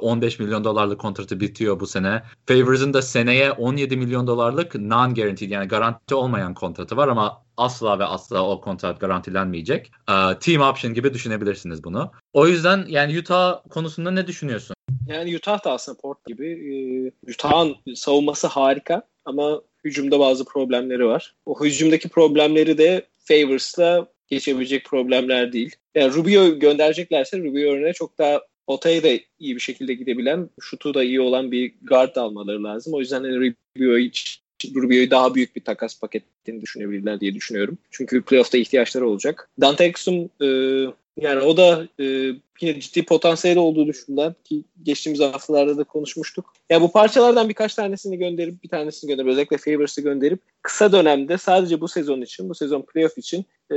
15 milyon dolarlık kontratı bitiyor bu sene. Favors'ın da seneye 17 milyon dolarlık non-guaranteed yani garanti olmayan kontratı var ama asla ve asla o kontrat garantilenmeyecek. Uh, team option gibi düşünebilirsiniz bunu. O yüzden yani Utah konusunda ne düşünüyorsun? Yani Utah da aslında Port gibi. E, Utah'ın savunması harika ama hücumda bazı problemleri var. O hücumdaki problemleri de Favors'la geçebilecek problemler değil. Yani Rubio göndereceklerse Rubio örneğine çok daha potaya da iyi bir şekilde gidebilen, şutu da iyi olan bir guard almaları lazım. O yüzden hani Rubio'yu Rubio'yu daha büyük bir takas paketini düşünebilirler diye düşünüyorum. Çünkü playoff'ta ihtiyaçları olacak. Dante Exum e, Yani o da e, yine ciddi potansiyeli olduğu düşünülen ki geçtiğimiz haftalarda da konuşmuştuk. Ya yani bu parçalardan birkaç tanesini gönderip bir tanesini gönderip özellikle Favors'ı gönderip kısa dönemde sadece bu sezon için, bu sezon playoff için e,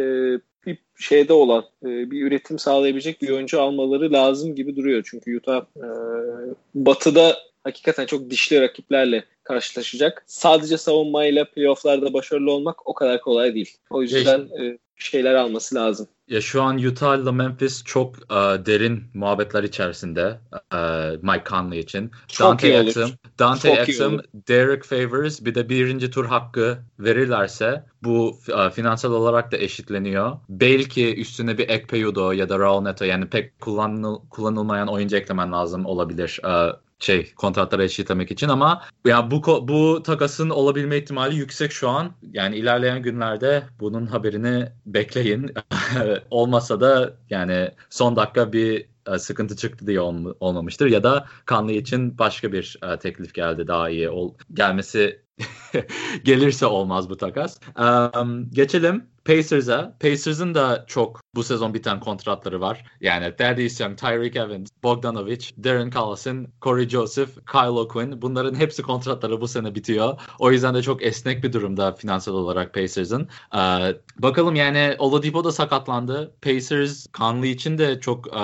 bir şeyde olan e, bir üretim sağlayabilecek bir oyuncu almaları lazım gibi duruyor. Çünkü Utah e, batıda hakikaten çok dişli rakiplerle karşılaşacak. Sadece savunmayla playofflarda başarılı olmak o kadar kolay değil. O yüzden e, şeyler alması lazım. Ya şu an Utah ile Memphis çok uh, derin muhabbetler içerisinde uh, Mike Conley için. Çok Dante Exum, Dante çok Exum, Derek Favors bir de birinci tur hakkı verirlerse bu uh, finansal olarak da eşitleniyor. Belki üstüne bir Ekpeyudo ya da Raul Neto yani pek kullanıl kullanılmayan oyuncu eklemen lazım olabilir. Uh, şey kontratları eşitlemek için ama yani bu bu takasın olabilme ihtimali yüksek şu an. Yani ilerleyen günlerde bunun haberini bekleyin. Olmasa da yani son dakika bir e, sıkıntı çıktı diye ol, olmamıştır ya da Kanlı için başka bir uh, teklif geldi daha iyi ol, gelmesi gelirse olmaz bu takas. Um, geçelim Pacers'a. Pacers'ın da çok bu sezon biten kontratları var. Yani Thaddeus Young, Tyreek Evans, Bogdanovic, Darren Collison, Corey Joseph, Kyle O'Quinn bunların hepsi kontratları bu sene bitiyor. O yüzden de çok esnek bir durumda finansal olarak Pacers'ın. Ee, bakalım yani Oladipo da sakatlandı. Pacers Conley için de çok e,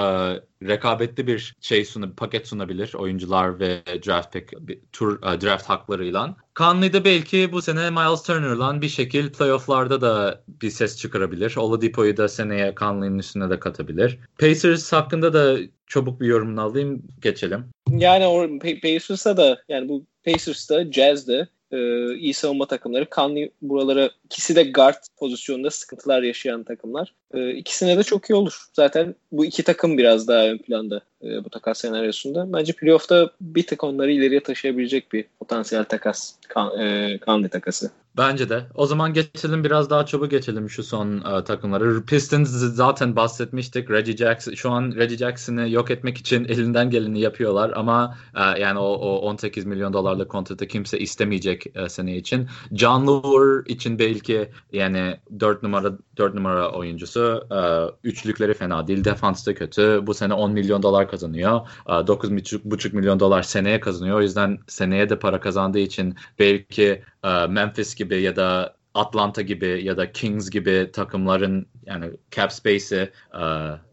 rekabetli bir şey sunu, paket sunabilir oyuncular ve draft pick, tur uh, draft haklarıyla. Conley'de belki bu sene Miles Turner'la bir şekil playofflarda da bir ses çıkarabilir. Oladipo'yu da seneye Conley'nin üstüne de katabilir. Pacers hakkında da çabuk bir yorumunu alayım geçelim. Yani o Pacers'a da yani bu Pacers'da, Jazz'de e, iyi savunma takımları. Conley buralara ikisi de guard pozisyonunda sıkıntılar yaşayan takımlar. E, ikisine de çok iyi olur. Zaten bu iki takım biraz daha ön planda e, bu takas senaryosunda. Bence playoff'ta bir tık onları ileriye taşıyabilecek bir potansiyel takas. Kan, e, Conley takası. Bence de. O zaman geçelim biraz daha çabuk geçelim şu son uh, takımları. Pistons zaten bahsetmiştik. Reggie Jackson şu an Reggie Jackson'ı yok etmek için elinden geleni yapıyorlar ama uh, yani o, o 18 milyon dolarlık kontratı kimse istemeyecek uh, sene için. John Lure için belki yani 4 numara 4 numara oyuncusu uh, üçlükleri fena değil. Defans da kötü. Bu sene 10 milyon dolar kazanıyor. Uh, 9,5 milyon dolar seneye kazanıyor. O yüzden seneye de para kazandığı için belki uh, Memphis gibi ya da Atlanta gibi ya da Kings gibi takımların yani cap space'i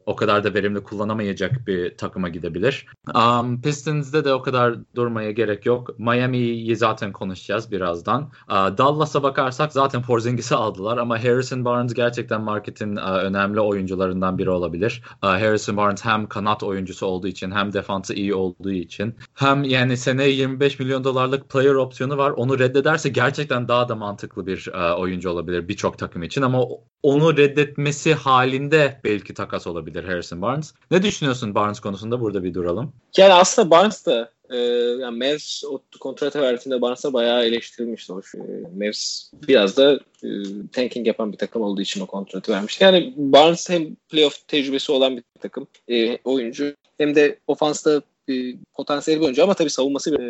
o kadar da verimli kullanamayacak bir takıma gidebilir. Um, Pistons'de de o kadar durmaya gerek yok. Miami'yi zaten konuşacağız birazdan. Uh, Dallas'a bakarsak zaten Porzingis'i aldılar ama Harrison Barnes gerçekten marketin uh, önemli oyuncularından biri olabilir. Uh, Harrison Barnes hem kanat oyuncusu olduğu için hem defansı iyi olduğu için hem yani seneye 25 milyon dolarlık player opsiyonu var. Onu reddederse gerçekten daha da mantıklı bir uh, oyuncu olabilir birçok takım için ama onu reddetmesi halinde belki takas olabilir Harrison Barnes. Ne düşünüyorsun Barnes konusunda? Burada bir duralım. Yani aslında Barnes da e, yani Mavs o kontratı verdiğinde Barnes'a bayağı eleştirilmişti. O. Mavs biraz da e, tanking yapan bir takım olduğu için o kontratı vermişti. Yani Barnes hem playoff tecrübesi olan bir takım e, oyuncu hem de ofansta e, potansiyel bir oyuncu ama tabii savunması e,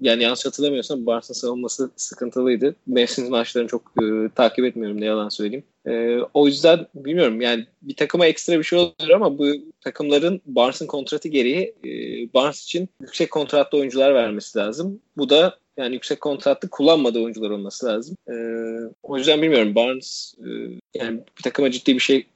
yani yanlış hatırlamıyorsam Barnes'ın savunması sıkıntılıydı. Mavs'in maçlarını çok e, takip etmiyorum ne yalan söyleyeyim. E, o yüzden bilmiyorum yani bir takıma ekstra bir şey olur ama bu takımların Barnes'ın kontratı gereği e, Barnes için yüksek kontratlı oyuncular vermesi lazım. Bu da yani yüksek kontratlı kullanmadığı oyuncular olması lazım. E, o yüzden bilmiyorum Barnes e, yani bir takıma ciddi bir şey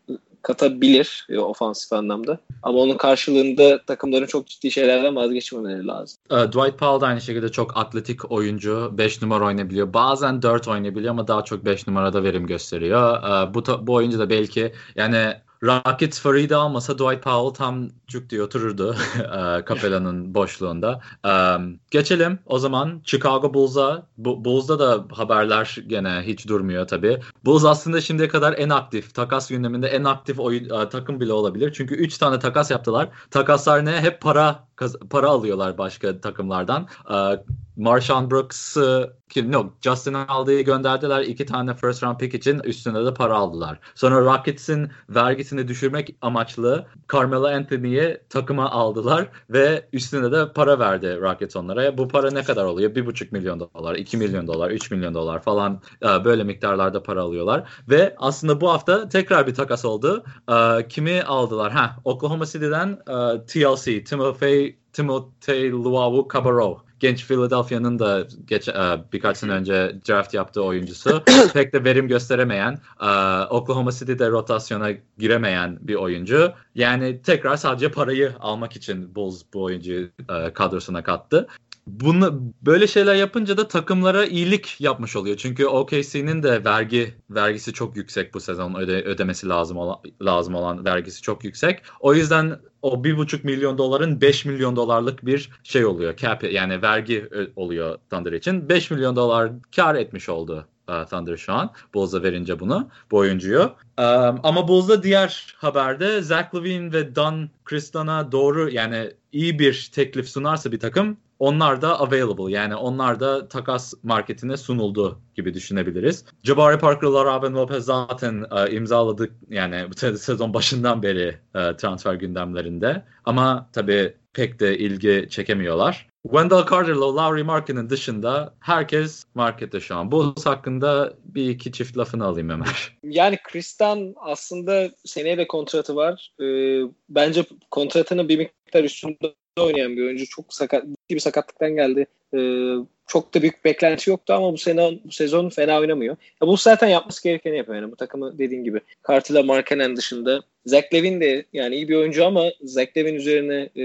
katabilir e, ofansif anlamda. Ama onun karşılığında takımların çok ciddi şeylerden vazgeçmemeleri lazım. E, Dwight Powell da aynı şekilde çok atletik oyuncu. 5 numara oynayabiliyor. Bazen 4 oynayabiliyor ama daha çok 5 numarada verim gösteriyor. E, bu, bu oyuncu da belki yani Rockets Farid'i almasa Dwight Powell tam cuk diye otururdu Capella'nın boşluğunda. Um, geçelim o zaman Chicago Bulls'a. Bu, Bulls'da da haberler gene hiç durmuyor tabii. Bulls aslında şimdiye kadar en aktif, takas gündeminde en aktif oyun, uh, takım bile olabilir. Çünkü 3 tane takas yaptılar. Takaslar ne? Hep para para alıyorlar başka takımlardan. Uh, Marshawn Brooks'ı kim yok Justin Aldi'yi gönderdiler iki tane first round pick için üstüne de para aldılar. Sonra Rockets'in vergisini düşürmek amaçlı Carmelo Anthony'yi takıma aldılar ve üstüne de para verdi Rockets onlara. Bu para ne kadar oluyor? 1,5 milyon dolar, 2 milyon dolar, 3 milyon dolar falan e, böyle miktarlarda para alıyorlar. Ve aslında bu hafta tekrar bir takas oldu. E, kimi aldılar? Ha, Oklahoma City'den e, TLC, Timothy Timothy Luawu Cabarro genç Philadelphia'nın da geç, e, birkaç sene önce draft yaptığı oyuncusu. Pek de verim gösteremeyen, e, Oklahoma City'de rotasyona giremeyen bir oyuncu. Yani tekrar sadece parayı almak için Bulls bu oyuncuyu e, kadrosuna kattı. Bunu böyle şeyler yapınca da takımlara iyilik yapmış oluyor. Çünkü OKC'nin de vergi vergisi çok yüksek bu sezon öde, ödemesi lazım olan lazım olan vergisi çok yüksek. O yüzden o bir buçuk milyon doların 5 milyon dolarlık bir şey oluyor. Cap yani vergi oluyor Thunder için. 5 milyon dolar kar etmiş oldu uh, Thunder şu an. Bulls'a verince bunu bu oyuncuyu. Um, ama Bulls'da diğer haberde Zach Levine ve Don Kristan'a doğru yani iyi bir teklif sunarsa bir takım onlar da available yani onlar da takas marketine sunuldu gibi düşünebiliriz. Jabari Parker'la Robin Lopez zaten e, imzaladık yani sezon başından beri e, transfer gündemlerinde ama tabii pek de ilgi çekemiyorlar. Wendell Carter'la Lowry Markin'in dışında herkes markette şu an. Bu hakkında bir iki çift lafını alayım Ömer. Yani Kristan aslında seneye de kontratı var. Ee, bence kontratının bir miktar üstünde oynayan bir oyuncu. Çok sakat, bir sakatlıktan geldi. Ee, çok da büyük beklenti yoktu ama bu sezon bu sezon fena oynamıyor. Ya bu zaten yapması gerekeni yapıyor yani bu takımı dediğin gibi. Cartilla Markkanen dışında Zach Levin de yani iyi bir oyuncu ama Zach Levin üzerine e,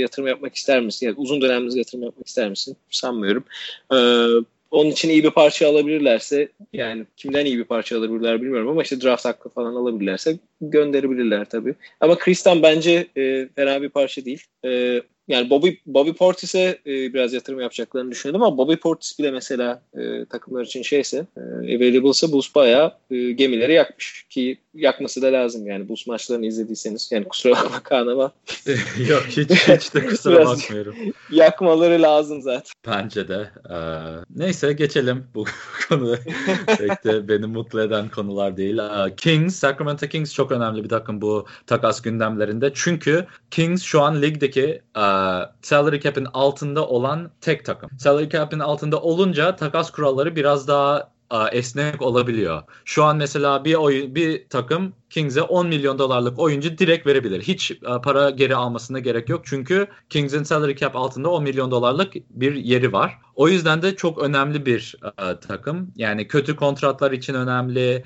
yatırım yapmak ister misin? Yani uzun dönemli yatırım yapmak ister misin? Sanmıyorum. Ee, onun için iyi bir parça alabilirlerse yani kimden iyi bir parça alabilirler bilmiyorum ama işte draft hakkı falan alabilirlerse gönderebilirler tabii. Ama Kristan bence e, fena bir parça değil. E, yani Bobby, Bobby Portis'e e, biraz yatırım yapacaklarını düşünüyordum ama Bobby Portis bile mesela e, takımlar için şeyse e, available'sa Bulls bayağı e, gemileri yakmış ki yakması da lazım yani Bulls maçlarını izlediyseniz yani kusura bakma Kaan ama yok hiç hiç de kusura bakmıyorum. Yakmaları lazım zaten. Bence de. Ee, neyse geçelim bu konu pek de beni mutlu eden konular değil. Ee, Kings, Sacramento Kings çok önemli bir takım bu takas gündemlerinde. Çünkü Kings şu an ligdeki e, salary cap'in altında olan tek takım. Salary cap'in altında olunca takas kuralları biraz daha e, esnek olabiliyor. Şu an mesela bir oyun bir takım Kings'e 10 milyon dolarlık oyuncu direkt verebilir. Hiç e, para geri almasına gerek yok. Çünkü Kings'in salary cap altında 10 milyon dolarlık bir yeri var. O yüzden de çok önemli bir e, takım. Yani kötü kontratlar için önemli.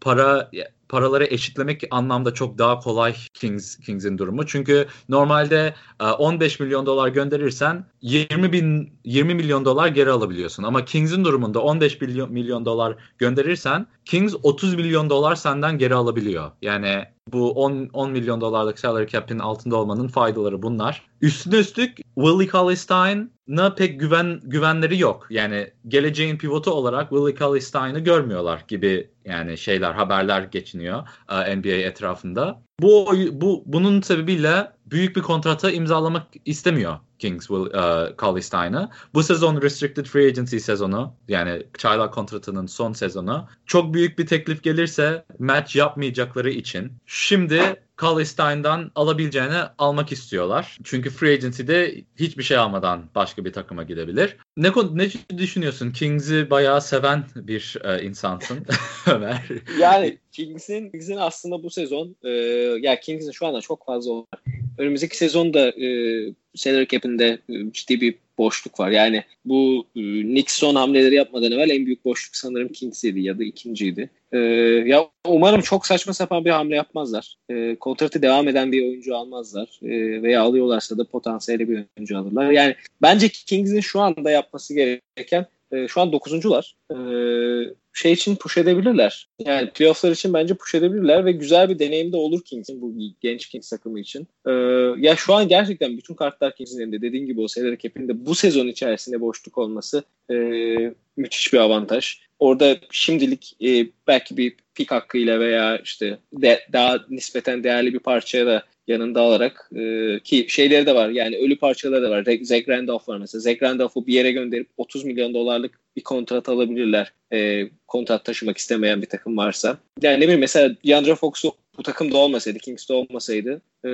Para paraları eşitlemek anlamda çok daha kolay Kings Kings'in durumu. Çünkü normalde 15 e, milyon dolar gönderirsen 20 bin 20 milyon dolar geri alabiliyorsun. Ama Kings'in durumunda 15 milyon, milyon dolar gönderirsen Kings 30 milyon dolar senden geri alabiliyor. Yani bu 10, 10 milyon dolarlık salary cap'in altında olmanın faydaları bunlar. Üstüne üstlük Willie Cauley-Stein'a pek güven güvenleri yok. Yani geleceğin pivotu olarak Willie Cauley-Stein'ı görmüyorlar gibi yani şeyler haberler geçiniyor e, NBA etrafında. Bu bu bunun sebebiyle büyük bir kontrata imzalamak istemiyor Kings will, uh, Cauley-Stein'ı. Bu sezon restricted free agency sezonu yani çaylak kontratının son sezonu. Çok büyük bir teklif gelirse match yapmayacakları için şimdi Cauley-Stein'dan alabileceğini almak istiyorlar. Çünkü free agency'de hiçbir şey almadan başka bir takıma gidebilir. Ne ne düşünüyorsun? Kings'i bayağı seven bir e, insansın Ömer. Yani Kings'in Kings'in aslında bu sezon e, ya Kings'in şu anda çok fazla var. Önümüzdeki sezonda e, salary cap'inde e, ciddi bir boşluk var. Yani bu e, Knicks hamleleri yapmadan evvel en büyük boşluk sanırım Kings'iydi ya da ikinciydi. E, ya umarım çok saçma sapan bir hamle yapmazlar. E, kontratı devam eden bir oyuncu almazlar. E, veya alıyorlarsa da potansiyeli bir oyuncu alırlar. Yani bence Kings'in şu anda yapması gereken e, şu an dokuzuncular. E, şey için push edebilirler. Yani playofflar için bence push edebilirler ve güzel bir deneyim de olur Kings'in bu genç Kings takımı için. Ee, ya şu an gerçekten bütün kartlar Kings'in elinde. Dediğim gibi o salary cap'in bu sezon içerisinde boşluk olması e, müthiş bir avantaj. Orada şimdilik e, belki bir pik hakkıyla veya işte de, daha nispeten değerli bir parçaya da yanında alarak e, ki şeyleri de var yani ölü parçaları da var. Zach Randolph var mesela. Zach Randolph'u bir yere gönderip 30 milyon dolarlık bir kontrat alabilirler. E, kontrat taşımak istemeyen bir takım varsa. Yani ne bileyim mesela DeAndre Fox'u bu takımda olmasaydı, Kings'te olmasaydı e,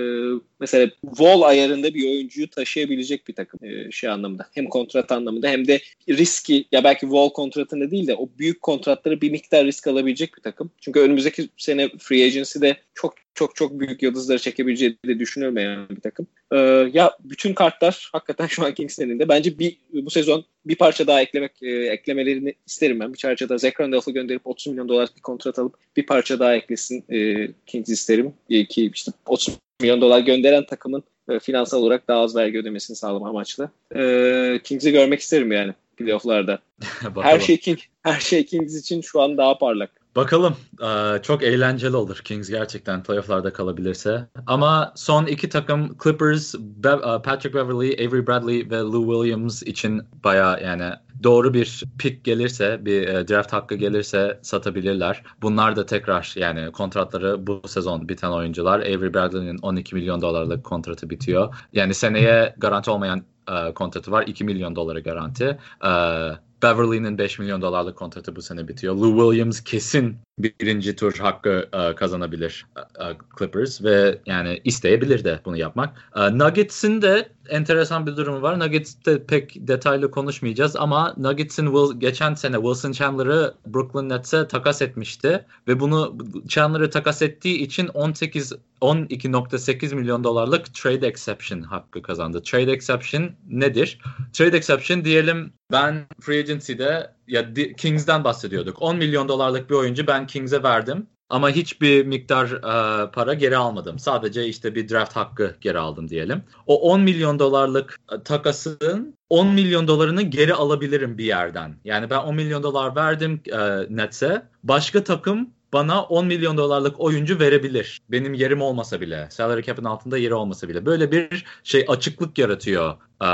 mesela Wall ayarında bir oyuncuyu taşıyabilecek bir takım e, şey anlamında. Hem kontrat anlamında hem de riski ya belki Wall kontratında değil de o büyük kontratları bir miktar risk alabilecek bir takım. Çünkü önümüzdeki sene free agency'de çok çok çok büyük yıldızları çekebileceği de düşünülmeyen bir takım. Ee, ya bütün kartlar hakikaten şu an Kings'in elinde. Bence bir bu sezon bir parça daha eklemek e, eklemelerini isterim ben. Bir parça daha Zach Randolph'u gönderip 30 milyon dolar bir kontrat alıp bir parça daha eklesin e, Kings isterim. E, ki işte 30 milyon dolar gönderen takımın e, finansal olarak daha az vergi ödemesini sağlama amaçlı. E, Kings'i görmek isterim yani playoff'larda. her şey King, her şey Kings için şu an daha parlak. Bakalım. Ee, çok eğlenceli olur Kings gerçekten playofflarda kalabilirse. Ama son iki takım Clippers, e, Patrick Beverly, Avery Bradley ve Lou Williams için baya yani doğru bir pick gelirse, bir e, draft hakkı gelirse satabilirler. Bunlar da tekrar yani kontratları bu sezon biten oyuncular. Avery Bradley'nin 12 milyon dolarlık kontratı bitiyor. Yani seneye garanti olmayan e, kontratı var. 2 milyon dolara garanti. E, Beverly'nin 5 milyon dolarlık kontratı bu sene bitiyor. Lou Williams kesin birinci tur hakkı uh, kazanabilir uh, Clippers ve yani isteyebilir de bunu yapmak. Uh, Nuggets'in de enteresan bir durumu var. Nuggets'te pek detaylı konuşmayacağız ama Nuggets'in Will, geçen sene Wilson Chandler'ı Brooklyn Nets'e takas etmişti ve bunu Chandler'ı takas ettiği için 18 12.8 milyon dolarlık trade exception hakkı kazandı. Trade exception nedir? Trade exception diyelim ben free agency'de ya Kings'den bahsediyorduk. 10 milyon dolarlık bir oyuncu ben Kings'e verdim. Ama hiçbir miktar e, para geri almadım. Sadece işte bir draft hakkı geri aldım diyelim. O 10 milyon dolarlık e, takasın 10 milyon dolarını geri alabilirim bir yerden. Yani ben 10 milyon dolar verdim e, Nets'e. Başka takım bana 10 milyon dolarlık oyuncu verebilir. Benim yerim olmasa bile. Salary cap'in altında yeri olmasa bile. Böyle bir şey açıklık yaratıyor. E,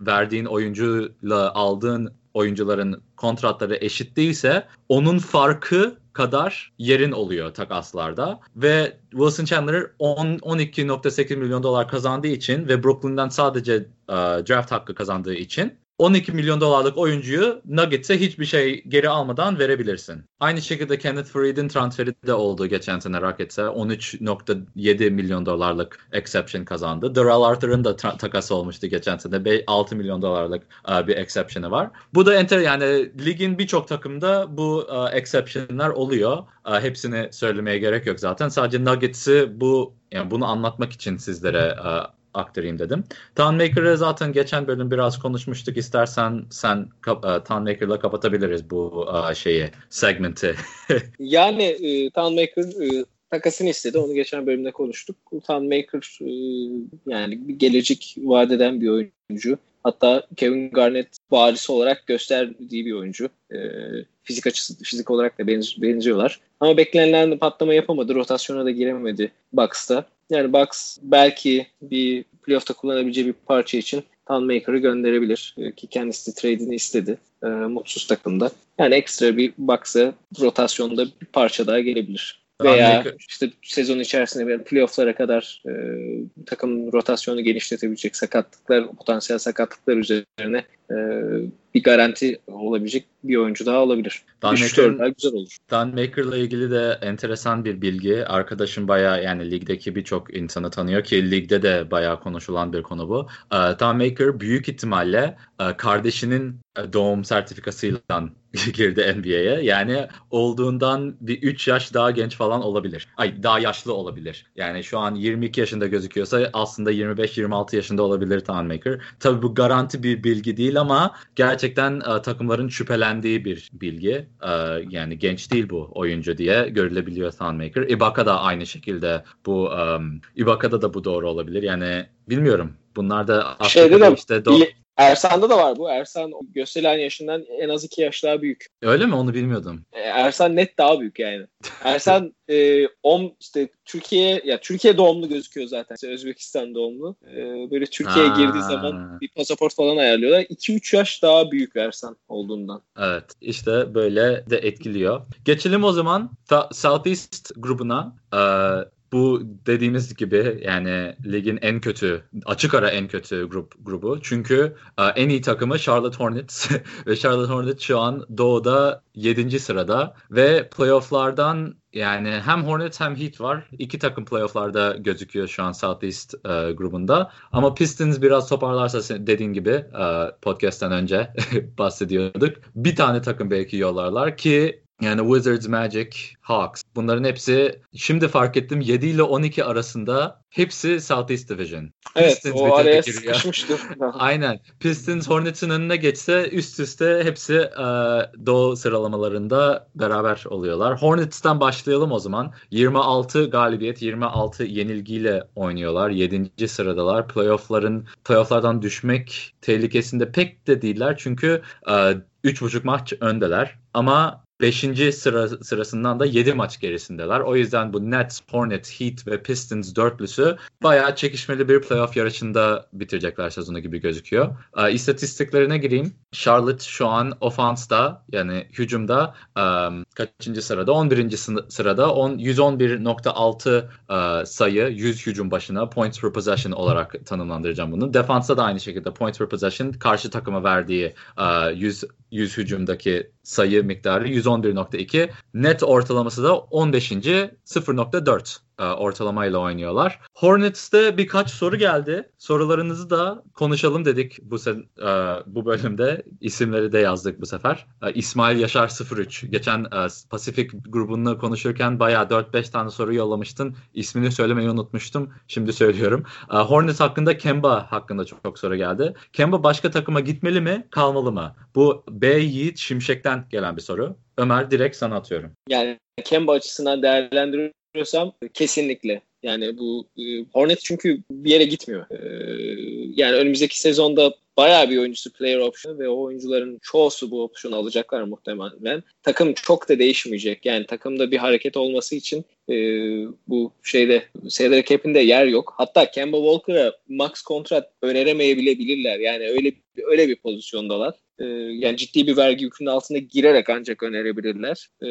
verdiğin oyuncuyla aldığın oyuncuların kontratları eşit değilse onun farkı kadar yerin oluyor takaslarda ve Wilson Chandler 12.8 milyon dolar kazandığı için ve Brooklyn'den sadece uh, draft hakkı kazandığı için 12 milyon dolarlık oyuncuyu Nuggets'e hiçbir şey geri almadan verebilirsin. Aynı şekilde Kenneth Faried'in transferi de oldu geçen sene Rockets'e. 13.7 milyon dolarlık exception kazandı. Darrell Arthur'ın da ta- takası olmuştu geçen sene. 6 milyon dolarlık uh, bir exception'ı var. Bu da enter yani ligin birçok takımda bu uh, exception'lar oluyor. Uh, hepsini söylemeye gerek yok zaten. Sadece Nuggets'i bu yani bunu anlatmak için sizlere uh, aktarayım dedim. Townmaker'ı zaten geçen bölüm biraz konuşmuştuk. İstersen sen uh, Townmaker'la kapatabiliriz bu uh, şeyi, segmenti. yani e, Townmaker e, takasını istedi. Onu geçen bölümde konuştuk. Townmaker e, yani bir gelecek vadeden bir oyuncu. Hatta Kevin Garnett varisi olarak gösterdiği bir oyuncu. E, fizik açısı, fizik olarak da benziyorlar. Ama beklenilen patlama yapamadı. Rotasyona da giremedi Bucks'ta. Yani Bucks belki bir playoff'ta kullanabileceği bir parça için Maker'ı gönderebilir. Ee, ki kendisi trade'ini istedi. E, mutsuz takımda. Yani ekstra bir Bucks'a rotasyonda bir parça daha gelebilir. Veya işte sezon içerisinde bir playoff'lara kadar e, takım rotasyonu genişletebilecek sakatlıklar, potansiyel sakatlıklar üzerine e, bir garanti olabilecek bir oyuncu daha olabilir. Dan Maker, güzel olur. Dan Maker'la ilgili de enteresan bir bilgi. Arkadaşım bayağı yani ligdeki birçok insanı tanıyor ki ligde de bayağı konuşulan bir konu bu. Uh, Dan Maker büyük ihtimalle uh, kardeşinin e, doğum sertifikasıyla girdi NBA'ye. Yani olduğundan bir 3 yaş daha genç falan olabilir. Ay daha yaşlı olabilir. Yani şu an 22 yaşında gözüküyorsa aslında 25-26 yaşında olabilir Tan Maker. Tabii bu garanti bir bilgi değil ama gerçekten uh, takımların şüphelendiği bir bilgi. Uh, yani genç değil bu oyuncu diye görülebiliyor Thonmaker. Ibaka da aynı şekilde bu um, Ibaka'da da bu doğru olabilir. Yani bilmiyorum. Bunlar da Şeyde de işte do- Ersan'da da var bu. Ersan gösterilen yaşından en az iki yaş daha büyük. Öyle mi? Onu bilmiyordum. E, Ersan net daha büyük yani. Ersan e, on, işte Türkiye ya Türkiye doğumlu gözüküyor zaten. İşte Özbekistan doğumlu. E, böyle Türkiye'ye girdiği zaman bir pasaport falan ayarlıyorlar. 2-3 yaş daha büyük Ersan olduğundan. Evet. işte böyle de etkiliyor. Geçelim o zaman Southeast grubuna. Ee, bu dediğimiz gibi yani ligin en kötü, açık ara en kötü grup grubu. Çünkü e, en iyi takımı Charlotte Hornets ve Charlotte Hornets şu an doğuda 7. sırada ve playofflardan yani hem Hornets hem Heat var. İki takım playofflarda gözüküyor şu an Southeast e, grubunda. Ama Pistons biraz toparlarsa dediğin gibi e, podcast'ten önce bahsediyorduk. Bir tane takım belki yollarlar ki yani Wizards, Magic, Hawks. Bunların hepsi şimdi fark ettim 7 ile 12 arasında hepsi Southeast Division. Evet Pistons o araya sıkışmıştı. Aynen. Pistons Hornets'in önüne geçse üst üste hepsi e, doğu sıralamalarında beraber oluyorlar. Hornets'ten başlayalım o zaman. 26 galibiyet, 26 yenilgiyle oynuyorlar. 7. sıradalar. Playoff'ların playoff'lardan düşmek tehlikesinde pek de değiller çünkü e, 3,5 maç öndeler. Ama 5. Sıra, sırasından da 7 maç gerisindeler. O yüzden bu Nets, Hornets, Heat ve Pistons dörtlüsü bayağı çekişmeli bir playoff yarışında bitirecekler sezonu gibi gözüküyor. E, istatistiklerine gireyim. Charlotte şu an ofansta yani hücumda um, kaçıncı sırada? 11. sırada 10, 111.6 uh, sayı 100 hücum başına points per possession olarak tanımlandıracağım bunu. Defansta da aynı şekilde points per possession karşı takıma verdiği uh, 100 100 hücumdaki sayı miktarı 111.2. Net ortalaması da 15. 0.4 e, ortalamayla oynuyorlar. Hornets'te birkaç soru geldi. Sorularınızı da konuşalım dedik bu e, bu bölümde. İsimleri de yazdık bu sefer. E, İsmail Yaşar 03. Geçen Pasifik grubunu konuşurken bayağı 4-5 tane soru yollamıştın. İsmini söylemeyi unutmuştum. Şimdi söylüyorum. Hornets hakkında Kemba hakkında çok, çok soru geldi. Kemba başka takıma gitmeli mi, kalmalı mı? Bu B Yiğit Şimşek'ten gelen bir soru. Ömer direkt sana atıyorum. Yani Kemba açısından değerlendiriyorum hatırlıyorsam kesinlikle. Yani bu e, Hornets çünkü bir yere gitmiyor. E, yani önümüzdeki sezonda bayağı bir oyuncusu player option ve o oyuncuların çoğusu bu opsiyonu alacaklar muhtemelen. Takım çok da değişmeyecek. Yani takımda bir hareket olması için e, bu şeyde salary cap'inde yer yok. Hatta Kemba Walker'a max kontrat öneremeyebilirler. Yani öyle öyle bir pozisyondalar. E, yani ciddi bir vergi yükünün altında girerek ancak önerebilirler. E,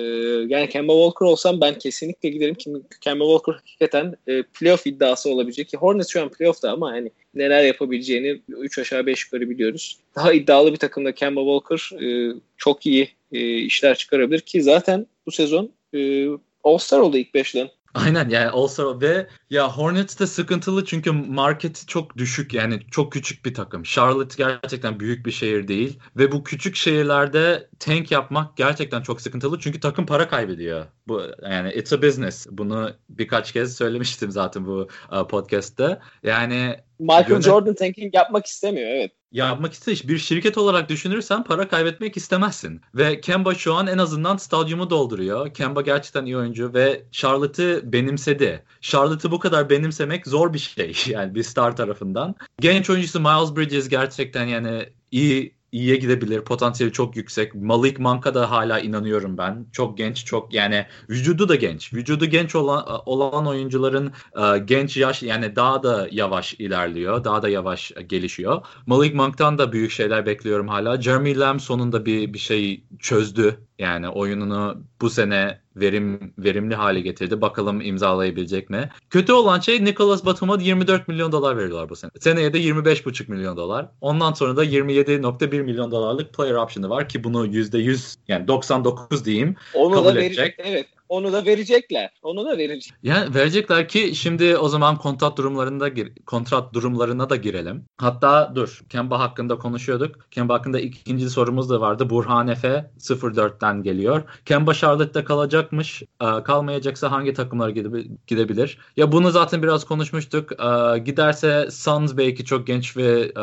yani Kemba Walker olsam ben kesinlikle giderim. Kemba Walker hakikaten e, playoff iddiası olabilecek. Ki Hornets şu an playoff'ta ama hani neler yapabileceğini 3 aşağı 5 yukarı biliyoruz. Daha iddialı bir takımda Kemba Walker e, çok iyi e, işler çıkarabilir ki zaten bu sezon e, All-Star oldu ilk beşten. Aynen yani All-Star ve ya Hornets de sıkıntılı çünkü marketi çok düşük yani çok küçük bir takım. Charlotte gerçekten büyük bir şehir değil ve bu küçük şehirlerde tank yapmak gerçekten çok sıkıntılı çünkü takım para kaybediyor. Bu yani it's a business. Bunu birkaç kez söylemiştim zaten bu uh, podcast'te. Yani Michael yönet- Jordan tanking yapmak istemiyor evet. Yapmak istiyor. Bir şirket olarak düşünürsen para kaybetmek istemezsin. Ve Kemba şu an en azından stadyumu dolduruyor. Kemba gerçekten iyi oyuncu ve Charlotte'ı benimsedi. Charlotte'ı bu kadar benimsemek zor bir şey yani bir star tarafından. Genç oyuncusu Miles Bridges gerçekten yani iyi iyiye gidebilir. Potansiyeli çok yüksek. Malik Monk'a da hala inanıyorum ben. Çok genç, çok yani vücudu da genç. Vücudu genç olan olan oyuncuların e, genç yaş yani daha da yavaş ilerliyor. Daha da yavaş gelişiyor. Malik Monk'tan da büyük şeyler bekliyorum hala. Jeremy Lamb sonunda bir bir şey çözdü. Yani oyununu bu sene verim verimli hale getirdi. Bakalım imzalayabilecek mi? Kötü olan şey Nicholas Batum'a 24 milyon dolar veriyorlar bu sene. Seneye de 25,5 milyon dolar. Ondan sonra da 27.1 milyon dolarlık player option'ı var ki bunu %100 yani 99 diyeyim Onu kabul da edecek. Evet. Onu da verecekler. Onu da verecek. Yani verecekler ki şimdi o zaman kontrat durumlarında kontrat durumlarına da girelim. Hatta dur Kemba hakkında konuşuyorduk. Kemba hakkında ikinci sorumuz da vardı. Burhan Efe 04'ten geliyor. Kemba Charlotte'da kalacakmış. Ee, kalmayacaksa hangi takımlar gidebilir? Ya bunu zaten biraz konuşmuştuk. Ee, giderse Suns belki çok genç ve e,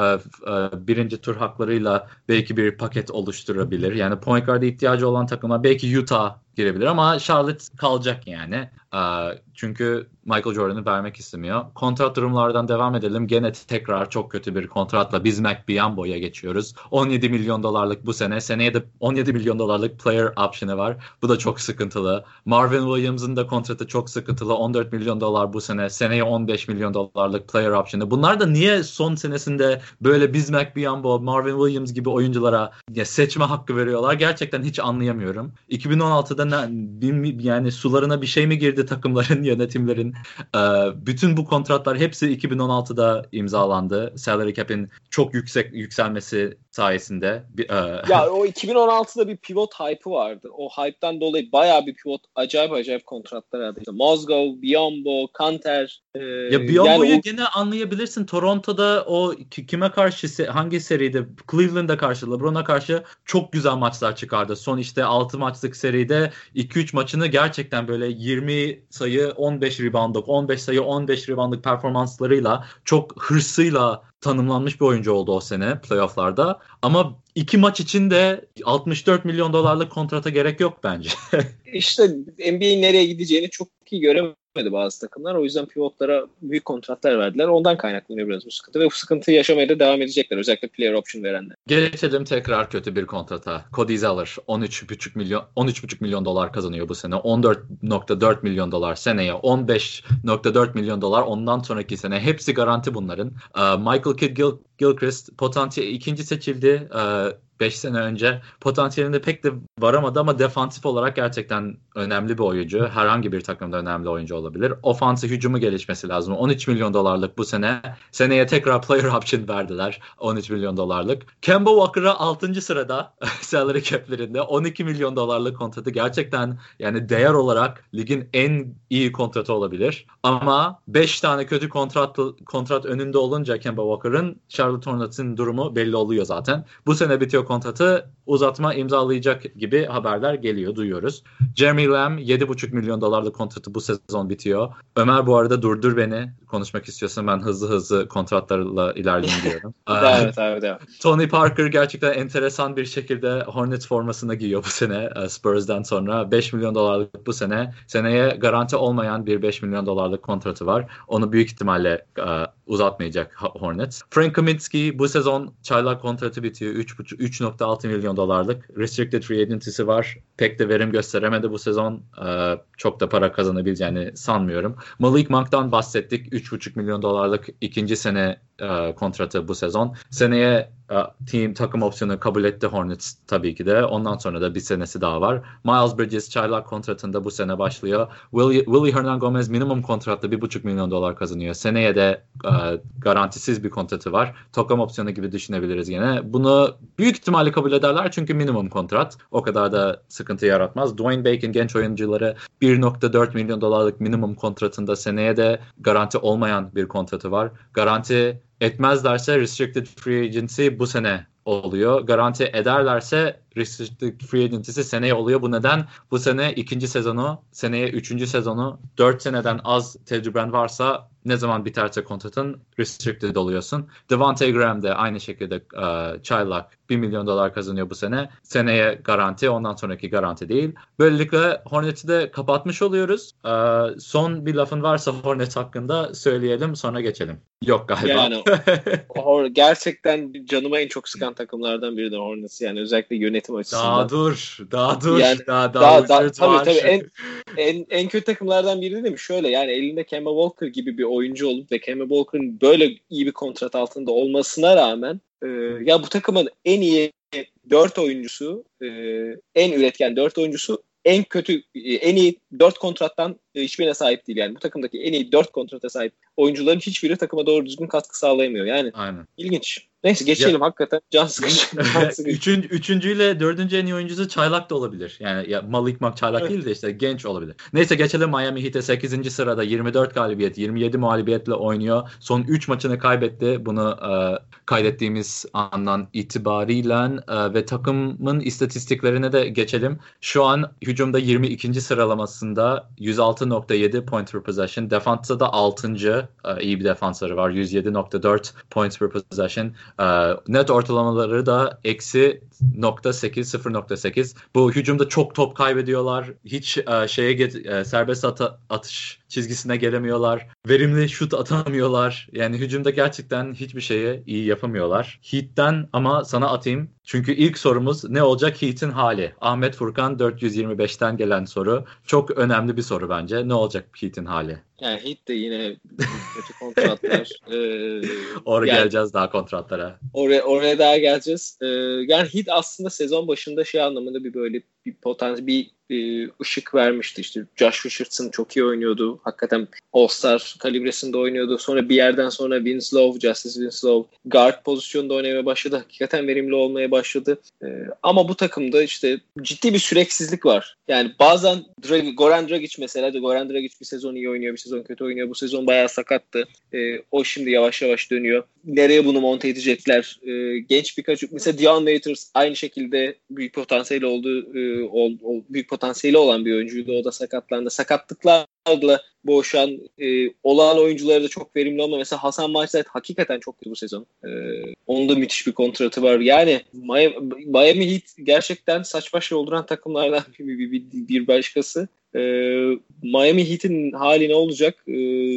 e, birinci tur haklarıyla belki bir paket oluşturabilir. Yani point guard'a ihtiyacı olan takımlar belki Utah girebilir ama Charlotte kalacak yani. Çünkü Michael Jordan'ı vermek istemiyor. Kontrat durumlardan devam edelim. Gene tekrar çok kötü bir kontratla Bismack Biyombo'ya geçiyoruz. 17 milyon dolarlık bu sene. Seneye de 17 milyon dolarlık player option'ı var. Bu da çok sıkıntılı. Marvin Williams'ın da kontratı çok sıkıntılı. 14 milyon dolar bu sene. Seneye 15 milyon dolarlık player option'ı. Bunlar da niye son senesinde böyle Bismack Biyombo, Marvin Williams gibi oyunculara seçme hakkı veriyorlar? Gerçekten hiç anlayamıyorum. 2016'da ne, yani sularına bir şey mi girdi takımların? bütün yönetimlerin e, bütün bu kontratlar hepsi 2016'da imzalandı. Salary cap'in çok yüksek yükselmesi sayesinde. E, ya o 2016'da bir pivot hype'ı vardı. O hype'dan dolayı bayağı bir pivot acayip acayip kontratlar aldı. İşte Mozgov, Biombo, Kanter. E, ya Biombo'yu yani o... gene anlayabilirsin. Toronto'da o kime karşı hangi seride Cleveland'a karşı LeBron'a karşı çok güzel maçlar çıkardı. Son işte 6 maçlık seride 2-3 maçını gerçekten böyle 20 sayı 15 reboundluk 15 sayı 15 reboundluk performanslarıyla çok hırsıyla tanımlanmış bir oyuncu oldu o sene playofflarda. Ama iki maç için de 64 milyon dolarlık kontrata gerek yok bence. İşte NBA'in nereye gideceğini çok iyi göremiyorum bazı takımlar. O yüzden pivotlara büyük kontratlar verdiler. Ondan kaynaklanıyor biraz bu sıkıntı ve bu sıkıntıyı yaşamaya da devam edecekler. Özellikle player option verenler. Geçelim tekrar kötü bir kontrata. Cody Zeller 13,5 milyon 13,5 milyon dolar kazanıyor bu sene. 14,4 milyon dolar seneye. 15,4 milyon dolar ondan sonraki sene. Hepsi garanti bunların. Ee, Michael Kidd Gilchrist potansiyel ikinci seçildi. Ee, 5 sene önce potansiyelinde pek de varamadı ama defansif olarak gerçekten önemli bir oyuncu. Herhangi bir takımda önemli oyuncu olabilir. Ofansı hücumu gelişmesi lazım. 13 milyon dolarlık bu sene. Seneye tekrar player option verdiler. 13 milyon dolarlık. Kemba Walker'a 6. sırada salary cap'lerinde 12 milyon dolarlık kontratı gerçekten yani değer olarak ligin en iyi kontratı olabilir. Ama 5 tane kötü kontrat kontrat önünde olunca Kemba Walker'ın Charlotte Hornets'in durumu belli oluyor zaten. Bu sene bitiyor kontratı uzatma imzalayacak gibi haberler geliyor, duyuyoruz. Jeremy Lamb 7,5 milyon dolarlık kontratı bu sezon bitiyor. Ömer bu arada durdur beni. Konuşmak istiyorsan ben hızlı hızlı kontratlarla ilerleyeyim diyorum. evet, evet, evet. Tony Parker gerçekten enteresan bir şekilde Hornets formasını giyiyor bu sene e, Spurs'dan sonra. 5 milyon dolarlık bu sene. Seneye garanti olmayan bir 5 milyon dolarlık kontratı var. Onu büyük ihtimalle uh, uzatmayacak Hornets. Frank Kaminsky bu sezon çaylak kontratı bitiyor. 3.6 milyon dolarlık. Restricted Free Agency'si var. Pek de verim gösteremedi bu sezon. Ee, çok da para kazanabileceğini sanmıyorum. Malik Monk'tan bahsettik. 3.5 milyon dolarlık ikinci sene e, kontratı bu sezon. Seneye e, team takım opsiyonu kabul etti Hornets tabii ki de. Ondan sonra da bir senesi daha var. Miles Bridges çaylak kontratında bu sene başlıyor. Willie, Willie Hernan Gomez minimum kontratla 1,5 milyon dolar kazanıyor. Seneye de e, garantisiz bir kontratı var. Takım opsiyonu gibi düşünebiliriz yine. Bunu büyük ihtimalle kabul ederler çünkü minimum kontrat. O kadar da sıkıntı yaratmaz. Dwayne Bacon genç oyuncuları 1.4 milyon dolarlık minimum kontratında seneye de garanti olmayan bir kontratı var. Garanti etmezlerse restricted free agency bu sene oluyor. Garanti ederlerse restricted free agency seneye oluyor. Bu neden? Bu sene ikinci sezonu, seneye üçüncü sezonu, dört seneden az tecrüben varsa ne zaman biterse kontratın restricted oluyorsun. Devante Graham de aynı şekilde uh, çaylak 1 milyon dolar kazanıyor bu sene. Seneye garanti ondan sonraki garanti değil. Böylelikle Hornets'i de kapatmış oluyoruz. Uh, son bir lafın varsa Hornets hakkında söyleyelim sonra geçelim. Yok galiba. Yani gerçekten canıma en çok sıkan takımlardan biri de Hornets. Yani özellikle yönetim açısından. Daha dur. Daha dur. Yani, daha, daha, daha, tabii, tabii en, en, en kötü takımlardan biri değil mi? Şöyle yani elinde Kemba Walker gibi bir oyuncu olup ve Kemba Walker'ın böyle iyi bir kontrat altında olmasına rağmen e, ya bu takımın en iyi dört oyuncusu, e, en üretken dört oyuncusu en kötü, en iyi dört kontrattan hiçbirine sahip değil. Yani bu takımdaki en iyi dört kontrata sahip oyuncuların hiçbiri takıma doğru düzgün katkı sağlayamıyor. Yani Aynen. ilginç. Neyse geçelim ya, hakikaten can sıkıcı. Üçün, üçüncüyle dördüncü en iyi oyuncusu çaylak da olabilir. Yani ya Malik Monk çaylak evet. değil de işte genç olabilir. Neyse geçelim Miami Heat'e 8. sırada 24 galibiyet 27 mağlubiyetle oynuyor. Son 3 maçını kaybetti. Bunu e, kaydettiğimiz andan itibariyle e, ve takımın istatistiklerine de geçelim. Şu an hücumda 22. sıralamasında 106.7 point per possession. Defansta da 6. E, iyi bir defansları var. 107.4 points per possession. E, net ortalamaları da eksi 0.8 0.8. Bu hücumda çok top kaybediyorlar. Hiç e, şeye e, serbest ata, atış çizgisine gelemiyorlar. Verimli şut atamıyorlar. Yani hücumda gerçekten hiçbir şeye iyi yapamıyorlar. Heat'ten ama sana atayım. Çünkü ilk sorumuz ne olacak Heat'in hali? Ahmet Furkan 425'ten gelen soru. Çok önemli bir soru bence. Ne olacak Heat'in hali? Yani Heat de yine kötü kontratlar. ee, oraya yani, geleceğiz daha kontratlara. Oraya, oraya daha geleceğiz. Ee, yani Heat aslında sezon başında şey anlamında bir böyle bir potansiyel bir e, ışık vermişti. İşte Josh Richardson çok iyi oynuyordu. Hakikaten All-Star kalibresinde oynuyordu. Sonra bir yerden sonra Winslow, Justice Winslow guard pozisyonda oynamaya başladı. Hakikaten verimli olmaya başladı. E, ama bu takımda işte ciddi bir süreksizlik var. Yani bazen Drag Goran Dragic mesela de Goran Dragic bir sezon iyi oynuyor, bir sezon kötü oynuyor. Bu sezon bayağı sakattı. E, o şimdi yavaş yavaş dönüyor. Nereye bunu monte edecekler? E, genç birkaç mesela Dion Waiters aynı şekilde büyük potansiyeli olduğu e, büyük potansiyeli olan bir oyuncuydu. O da sakatlandı. Sakatlıklarla boğuşan e, olan oyuncuları da çok verimli olma. Mesela Hasan Whiteside hakikaten çok kötü bu sezon. E, onun da müthiş bir kontratı var. Yani Miami, Miami Heat gerçekten saç baş yolduran takımlardan bir, bir, bir, bir başkası. E, Miami Heat'in hali ne olacak e,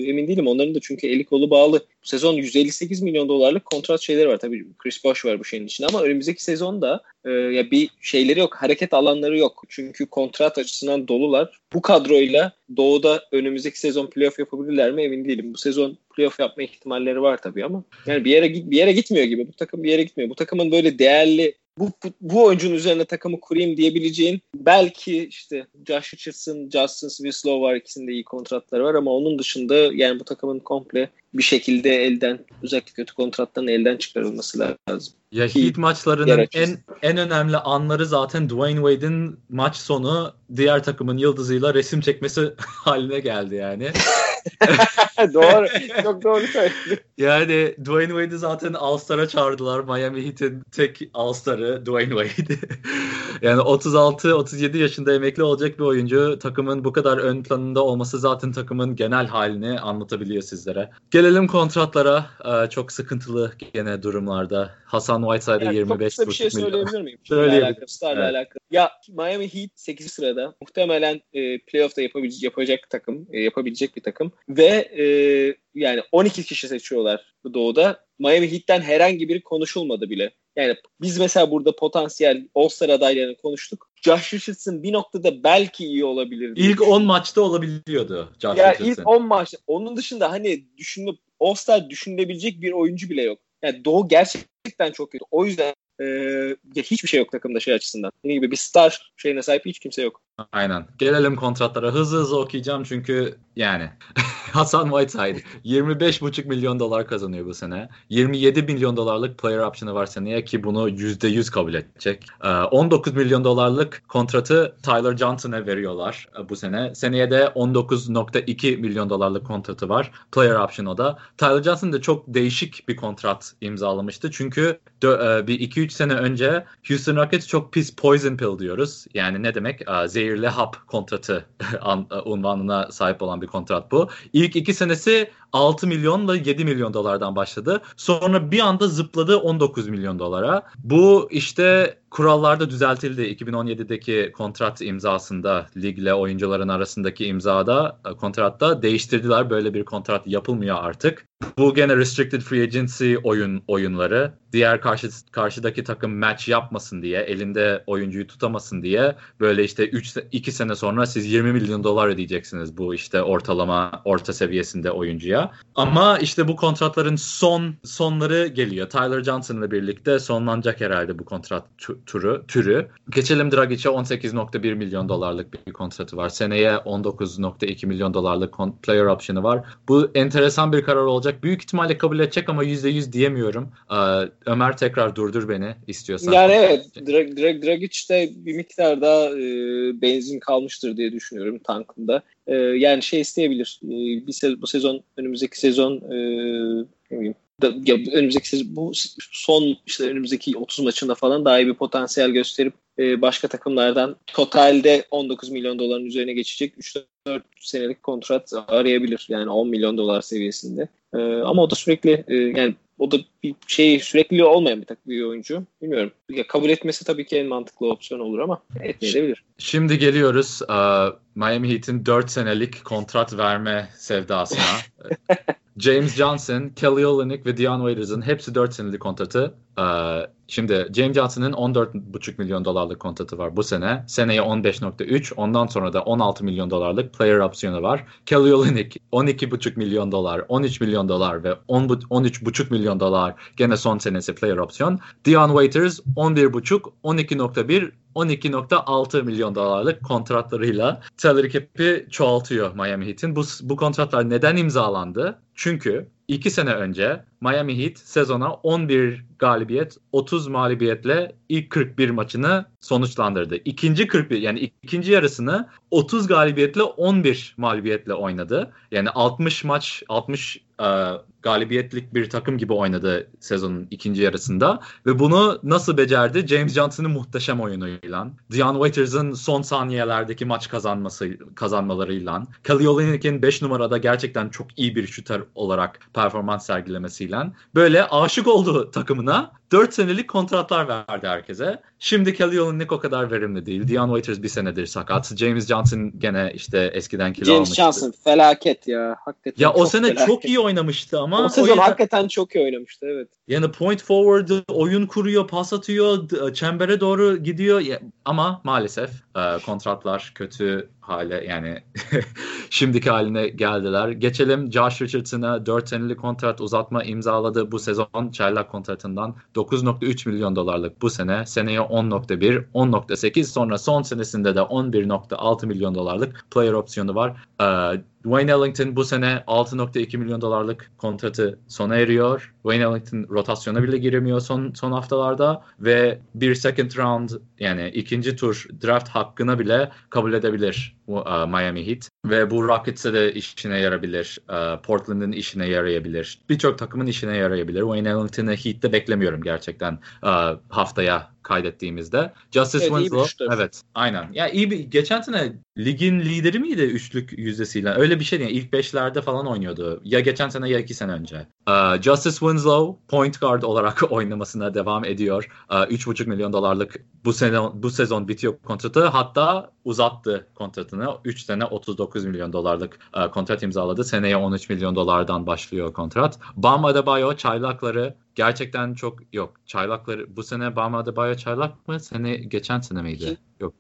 emin değilim. Onların da çünkü eli kolu bağlı. Bu sezon 158 milyon dolarlık kontrat şeyleri var. Tabii Chris Bosh var bu şeyin içinde ama önümüzdeki sezonda e, ya bir şeyleri yok. Hareket alanları yok. Çünkü kontrat açısından dolular. Bu kadroyla Doğu'da önümüzdeki sezon playoff yapabilirler mi emin değilim. Bu sezon playoff yapma ihtimalleri var tabii ama yani bir yere bir yere gitmiyor gibi. Bu takım bir yere gitmiyor. Bu takımın böyle değerli bu, bu, bu oyuncunun üzerine takımı kurayım diyebileceğin belki işte Josh Richardson, Justin Winslow var ikisinde iyi kontratları var ama onun dışında yani bu takımın komple bir şekilde elden özellikle kötü kontratların elden çıkarılması lazım. Ya Heat maçlarının en en önemli anları zaten Dwayne Wade'in maç sonu diğer takımın yıldızıyla resim çekmesi haline geldi yani. doğru. Çok doğru söyledin. Yani Dwayne Wade'i zaten All-Star'a çağırdılar. Miami Heat'in tek All-Star'ı Dwayne Wade. yani 36-37 yaşında emekli olacak bir oyuncu. Takımın bu kadar ön planında olması zaten takımın genel halini anlatabiliyor sizlere. Gelelim kontratlara. Ee, çok sıkıntılı gene durumlarda. Hasan Whiteside'e yani 25 çok bir şey söyleyebilir miyim? Söyleyebilirim. Star'la evet. alakalı. Ya Miami Heat 8. sırada. Muhtemelen e, playoff'ta yapabilecek, yapacak takım. E, yapabilecek bir takım. Ve e, yani 12 kişi seçiyorlar doğuda. Miami Heat'ten herhangi biri konuşulmadı bile. Yani biz mesela burada potansiyel All-Star adaylarını konuştuk. Josh Richardson bir noktada belki iyi olabilir. İlk 10 maçta olabiliyordu Josh ya Richardson. İlk 10 maçta. Onun dışında hani düşünüp All-Star düşünülebilecek bir oyuncu bile yok. Yani Doğu gerçekten çok kötü. O yüzden e, hiçbir şey yok takımda şey açısından. Dediğim gibi bir star şeyine sahip hiç kimse yok. Aynen. Gelelim kontratlara. Hızlı hızlı okuyacağım çünkü yani Hasan Whiteside 25,5 milyon dolar kazanıyor bu sene. 27 milyon dolarlık player option'ı var seneye ki bunu %100 kabul edecek. 19 ee, milyon dolarlık kontratı Tyler Johnson'a veriyorlar e, bu sene. Seneye de 19.2 milyon dolarlık kontratı var. Player option da. Tyler Johnson da çok değişik bir kontrat imzalamıştı. Çünkü e, bir 2-3 sene önce Houston Rockets çok pis poison pill diyoruz. Yani ne demek? Zehir zehirli hap kontratı unvanına sahip olan bir kontrat bu. İlk iki senesi 6 milyonla 7 milyon dolardan başladı. Sonra bir anda zıpladı 19 milyon dolara. Bu işte kurallarda düzeltildi. 2017'deki kontrat imzasında ligle oyuncuların arasındaki imzada e, kontratta değiştirdiler. Böyle bir kontrat yapılmıyor artık. Bu gene restricted free agency oyun oyunları. Diğer karşı karşıdaki takım match yapmasın diye, elinde oyuncuyu tutamasın diye böyle işte 3 2 sene sonra siz 20 milyon dolar ödeyeceksiniz bu işte ortalama orta seviyesinde oyuncuya. Ama işte bu kontratların son sonları geliyor. Tyler Johnson'la birlikte sonlanacak herhalde bu kontrat turu türü. Geçelim Dragic'e 18.1 milyon dolarlık bir kontratı var. Seneye 19.2 milyon dolarlık player option'ı var. Bu enteresan bir karar olacak. Büyük ihtimalle kabul edecek ama %100 diyemiyorum. Ee, Ömer tekrar durdur beni istiyorsan. Yani evet Drag, Drag, Dragic'te bir miktar daha e, benzin kalmıştır diye düşünüyorum tankında. E, yani şey isteyebilir. E, bir se- bu sezon önümüzdeki sezon e, ne bileyim ya önümüzdeki bu son işte önümüzdeki 30 maçında falan daha iyi bir potansiyel gösterip e, başka takımlardan totalde 19 milyon doların üzerine geçecek 3-4 senelik kontrat arayabilir. Yani 10 milyon dolar seviyesinde. E, ama o da sürekli e, yani o da bir şey sürekli olmayan bir takım bir oyuncu. Bilmiyorum. Ya kabul etmesi tabii ki en mantıklı opsiyon olur ama etmeyebilir. Şimdi geliyoruz uh, Miami Heat'in 4 senelik kontrat verme sevdasına. James Johnson, Kelly Olynyk ve Dion Waiters'ın hepsi 4 senelik kontratı. Ee, şimdi James Johnson'ın 14,5 milyon dolarlık kontratı var bu sene. Seneye 15,3. Ondan sonra da 16 milyon dolarlık player opsiyonu var. Kelly Olynyk 12,5 milyon dolar, 13 milyon dolar ve 13,5 milyon dolar gene son senesi player opsiyon. Dion Waiters 11,5, 12,1, 12.6 milyon dolarlık kontratlarıyla salary cap'i çoğaltıyor Miami Heat'in. Bu, bu kontratlar neden imzalandı? Çünkü 2 sene önce Miami Heat sezona 11 galibiyet 30 mağlubiyetle ilk 41 maçını sonuçlandırdı. İkinci 41 yani ikinci yarısını 30 galibiyetle 11 mağlubiyetle oynadı. Yani 60 maç 60 e, galibiyetlik bir takım gibi oynadı sezonun ikinci yarısında ve bunu nasıl becerdi? James Johnson'ın muhteşem oyunuyla, Dion Waiters'ın son saniyelerdeki maç kazanması kazanmalarıyla, Kelly Olynyk'in 5 numarada gerçekten çok iyi bir şüter olarak performans sergilemesiyle böyle aşık olduğu takımına 4 senelik kontratlar verdi herkese. Şimdi Kelly Olynyk o kadar verimli değil. Dion Waiters bir senedir sakat. James Johnson gene işte eskiden kilo James almıştı. Johnson felaket ya. Hakikaten Ya o sene felaket. çok iyi oynamıştı ama O sezon o yüzden- hakikaten çok iyi oynamıştı evet. yani point forward oyun kuruyor, pas atıyor, çembere doğru gidiyor ama maalesef e, kontratlar kötü hale yani şimdiki haline geldiler. Geçelim Josh Richardson'a 4 senelik kontrat uzatma imzaladı bu sezon çaylak kontratından 9.3 milyon dolarlık bu sene seneye 10.1 10.8 sonra son senesinde de 11.6 milyon dolarlık player opsiyonu var. E, Wayne Ellington bu sene 6.2 milyon dolarlık kontratı sona eriyor. Wayne Ellington rotasyona bile giremiyor son son haftalarda ve bir second round yani ikinci tur draft hakkına bile kabul edebilir Miami Heat ve bu Rockets'e de işine yarayabilir. e, Portland'ın işine yarayabilir. Birçok takımın işine yarayabilir. Wayne Ellington'ı Heat'te beklemiyorum gerçekten e, haftaya kaydettiğimizde. Justice Evet, Winslow evet aynen. Ya iyi bir geçen sene ligin lideri miydi üçlük yüzdesiyle? Öyle bir şey değil. İlk beşlerde falan oynuyordu. Ya geçen sene ya iki sene önce. Ee, Justice Winslow point guard olarak oynamasına devam ediyor. Ee, 3,5 milyon dolarlık bu sene bu sezon bitiyor kontratı. Hatta uzattı kontratını. 3 sene 39 milyon dolarlık e, kontrat imzaladı. Seneye 13 milyon dolardan başlıyor kontrat. Bam Adebayo çaylakları gerçekten çok yok. Çaylakları bu sene Bam Adebayo çaylak mı? Sene geçen sene miydi? Yok.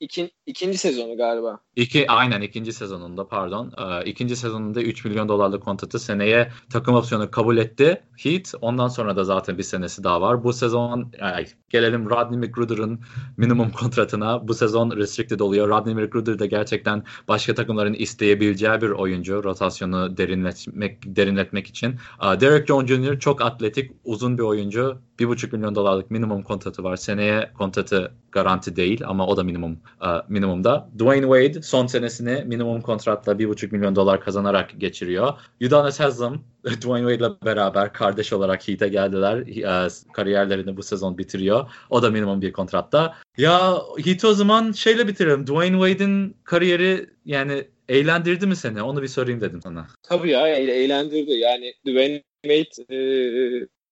İkin- ikinci sezonu galiba. İki, aynen ikinci sezonunda pardon. Ee, ikinci sezonunda 3 milyon dolarlık kontratı seneye takım opsiyonu kabul etti. Heat ondan sonra da zaten bir senesi daha var. Bu sezon ay, gelelim Rodney McGruder'ın minimum kontratına. Bu sezon restricted oluyor. Rodney McGruder da gerçekten başka takımların isteyebileceği bir oyuncu. Rotasyonu derinletmek, derinletmek için. Ee, Derek Jones Jr. çok atletik, uzun bir oyuncu. 1,5 milyon dolarlık minimum kontratı var. Seneye kontratı garanti değil ama o da minimum e, minimumda. Dwayne Wade son senesini minimum kontratla 1,5 milyon dolar kazanarak geçiriyor. Udonis Haslem Dwayne Wade'la beraber kardeş olarak Heat'e geldiler. E, kariyerlerini bu sezon bitiriyor. O da minimum bir kontratta. Ya Heat o zaman şeyle bitirelim. Dwayne Wade'in kariyeri yani eğlendirdi mi seni? Onu bir sorayım dedim sana. Tabii ya eğ- eğlendirdi. Yani Dwayne Wade e,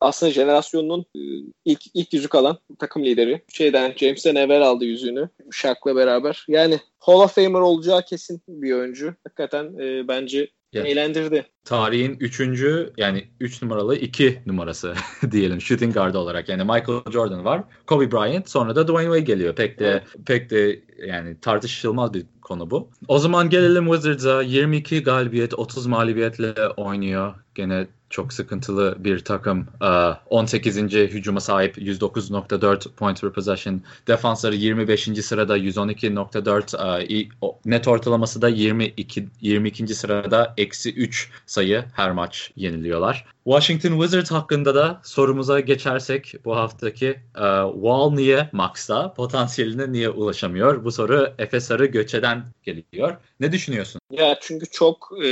aslında jenerasyonunun e, ilk ilk yüzük alan takım lideri. Şeyden James'ten evvel aldı yüzüğünü Shaq'la beraber. Yani Hall of Famer olacağı kesin bir oyuncu. Hakikaten e, bence Ya. eğlendirdi. tarihin üçüncü yani 3 numaralı 2 numarası diyelim shooting guard olarak. Yani Michael Jordan var, Kobe Bryant sonra da Dwayne Wade geliyor. Pek de pek de yani tartışılmaz bir konu bu. O zaman gelelim Wizards'a. 22 galibiyet, 30 mağlubiyetle oynuyor. Gene çok sıkıntılı bir takım. Ee, 18. hücuma sahip 109.4 point per possession. Defansları 25. sırada 112.4. Ee, Net ortalaması da 22 22. sırada eksi 3 sayı her maç yeniliyorlar. Washington Wizards hakkında da sorumuza geçersek bu haftaki e, Wall niye Max'ta potansiyeline niye ulaşamıyor? Bu soru Efe Sarı Göçe'den geliyor. Ne düşünüyorsun? Ya çünkü çok e,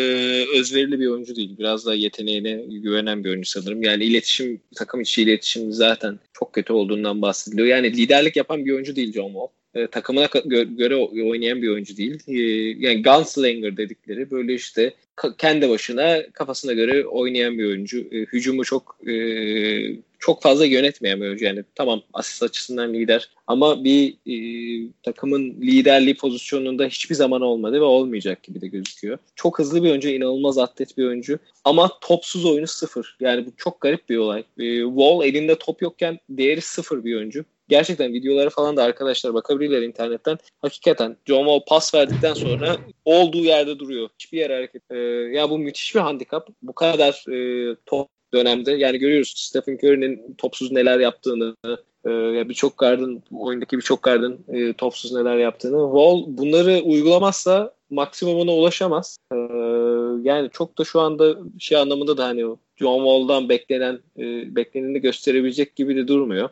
özverili bir oyuncu değil. Biraz da yeteneğine güvenen bir oyuncu sanırım. Yani iletişim, takım içi iletişim zaten çok kötü olduğundan bahsediliyor. Yani liderlik yapan bir oyuncu değil John Wall. E, takımına gö- göre oynayan bir oyuncu değil. E, yani gunslinger dedikleri böyle işte ka- kendi başına kafasına göre oynayan bir oyuncu. E, hücumu çok e, çok fazla yönetmeyen bir oyuncu. Yani tamam asist açısından lider ama bir e, takımın liderliği pozisyonunda hiçbir zaman olmadı ve olmayacak gibi de gözüküyor. Çok hızlı bir oyuncu, inanılmaz atlet bir oyuncu ama topsuz oyunu sıfır. Yani bu çok garip bir olay. E, Wall elinde top yokken değeri sıfır bir oyuncu. Gerçekten videoları falan da arkadaşlar bakabilirler internetten. Hakikaten John Wall pas verdikten sonra olduğu yerde duruyor. Hiçbir yere hareket. E, ya bu müthiş bir handikap. Bu kadar e, top dönemde yani görüyoruz Stephen Curry'nin topsuz neler yaptığını e, birçok gardın oyundaki birçok gardın e, topsuz neler yaptığını. Wall bunları uygulamazsa maksimumuna ulaşamaz. E, yani çok da şu anda şey anlamında da hani John Wall'dan beklenen e, bekleneni gösterebilecek gibi de durmuyor.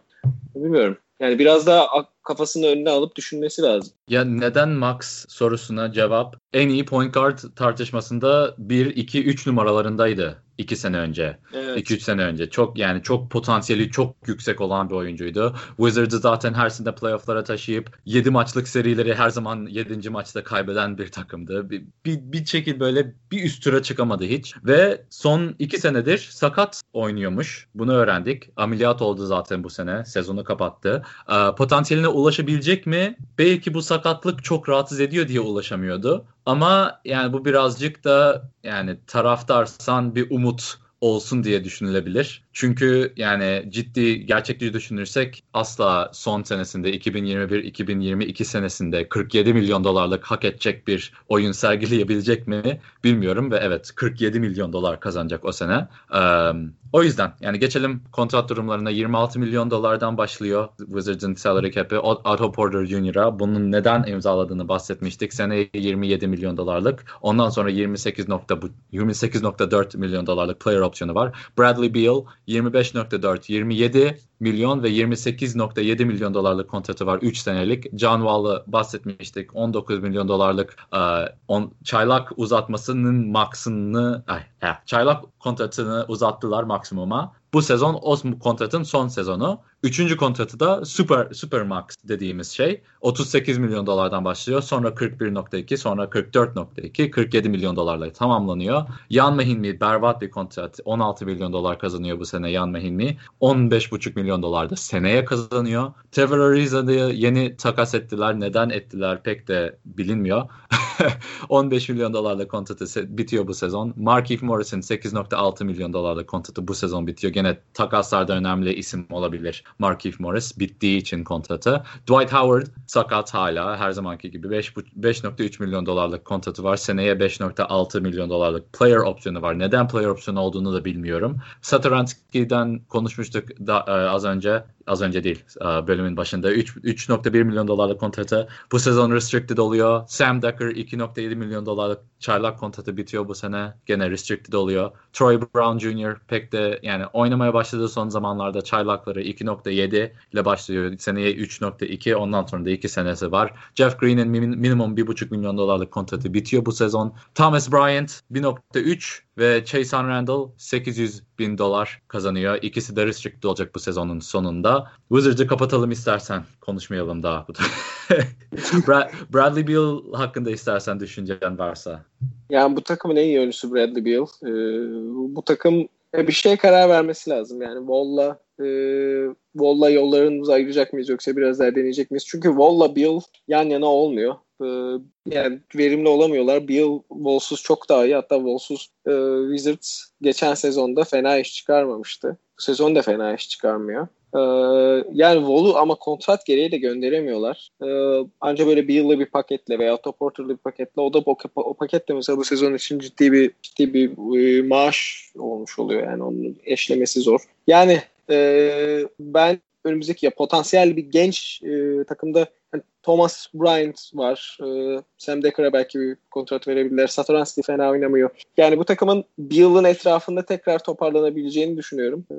Bilmiyorum. Yani biraz daha kafasını önüne alıp düşünmesi lazım. Ya neden Max sorusuna cevap en iyi point guard tartışmasında 1 2 3 numaralarındaydı 2 sene önce. 2-3 evet. sene önce. Çok yani çok potansiyeli çok yüksek olan bir oyuncuydu. Wizards'ı zaten her sene playoff'lara taşıyıp 7 maçlık serileri her zaman 7. maçta kaybeden bir takımdı. Bir, bir, bir şekilde böyle bir üst tura çıkamadı hiç. Ve son 2 senedir sakat oynuyormuş. Bunu öğrendik. Ameliyat oldu zaten bu sene. Sezonu kapattı. Ee, potansiyeline ulaşabilecek mi? Belki bu sakatlık çok rahatsız ediyor diye ulaşamıyordu. Ama yani bu birazcık da yani taraftarsan bir umut olsun diye düşünülebilir. Çünkü yani ciddi gerçekçi düşünürsek asla son senesinde 2021-2022 senesinde 47 milyon dolarlık hak edecek bir oyun sergileyebilecek mi bilmiyorum ve evet 47 milyon dolar kazanacak o sene. Ee, o yüzden yani geçelim kontrat durumlarına 26 milyon dolardan başlıyor Wizards'ın salary cap'i Otto Porter Jr.'a. Bunun neden imzaladığını bahsetmiştik. Seneye 27 milyon dolarlık. Ondan sonra 28.4 28.4 milyon dolarlık player opsiyonu var. Bradley Beal 25.4, 27 milyon ve 28.7 milyon dolarlık kontratı var 3 senelik. John Wall'ı bahsetmiştik. 19 milyon dolarlık e, on, çaylak uzatmasının maksimını ay, eh, çaylak kontratını uzattılar maksimuma. Bu sezon o kontratın son sezonu. Üçüncü kontratı da Super, Super Max dediğimiz şey. 38 milyon dolardan başlıyor. Sonra 41.2, sonra 44.2, 47 milyon dolarla tamamlanıyor. Yan Mehinmi berbat bir kontrat. 16 milyon dolar kazanıyor bu sene Yan Mehinmi. 15.5 milyon dolar da seneye kazanıyor. Trevor Ariza'yı yeni takas ettiler. Neden ettiler pek de bilinmiyor. 15 milyon dolarla kontratı bitiyor bu sezon. Markieff Morrison 8.6 milyon dolarla kontratı bu sezon bitiyor. Gene takaslarda önemli isim olabilir. Markieff Morris bittiği için kontratı. Dwight Howard sakat hala her zamanki gibi 5.3 milyon dolarlık kontratı var. Seneye 5.6 milyon dolarlık player opsiyonu var. Neden player opsiyonu olduğunu da bilmiyorum. Satoranski'den konuşmuştuk da, e, az önce az önce değil e, bölümün başında 3.1 milyon dolarlık kontratı bu sezon restricted oluyor. Sam Decker 2.7 milyon dolarlık çaylak kontratı bitiyor bu sene. Gene restricted oluyor. Troy Brown Jr. pek de yani oynamaya başladığı son zamanlarda çaylakları 2.7 ile başlıyor. Seneye 3.2 ondan sonra da 2 senesi var. Jeff Green'in minimum 1.5 milyon dolarlık kontratı bitiyor bu sezon. Thomas Bryant 1.3 ve Chase Randall 800 bin dolar kazanıyor. İkisi de restricted olacak bu sezonun sonunda. Wizards'ı kapatalım istersen. Konuşmayalım daha. Bradley Beal hakkında istersen düşüncen varsa. Yani bu takımın en iyi oyuncusu Bradley Beal. Ee, bu takım bir şey karar vermesi lazım. Yani Wall'la e, Wall'la yollarımızı ayıracak mıyız yoksa biraz daha deneyecek miyiz? Çünkü Wall'la Beal yan yana olmuyor. E, yani verimli olamıyorlar. Beal Wall'suz çok daha iyi. Hatta Wall'suz e, Wizards geçen sezonda fena iş çıkarmamıştı. Bu sezon da fena iş çıkarmıyor. Ee, yani Wall'u ama kontrat gereği de gönderemiyorlar. Ee, ancak böyle bir yıllık bir paketle veya top ortalı bir paketle o da o, o paketle mesela bu sezon için ciddi bir ciddi bir e, maaş olmuş oluyor yani onun eşlemesi zor. Yani e, ben önümüzdeki ya potansiyel bir genç e, takımda yani Thomas Bryant var. E, Sam Decker'a belki bir kontrat verebilirler. Satoranski fena oynamıyor. Yani bu takımın bir yılın etrafında tekrar toparlanabileceğini düşünüyorum. E,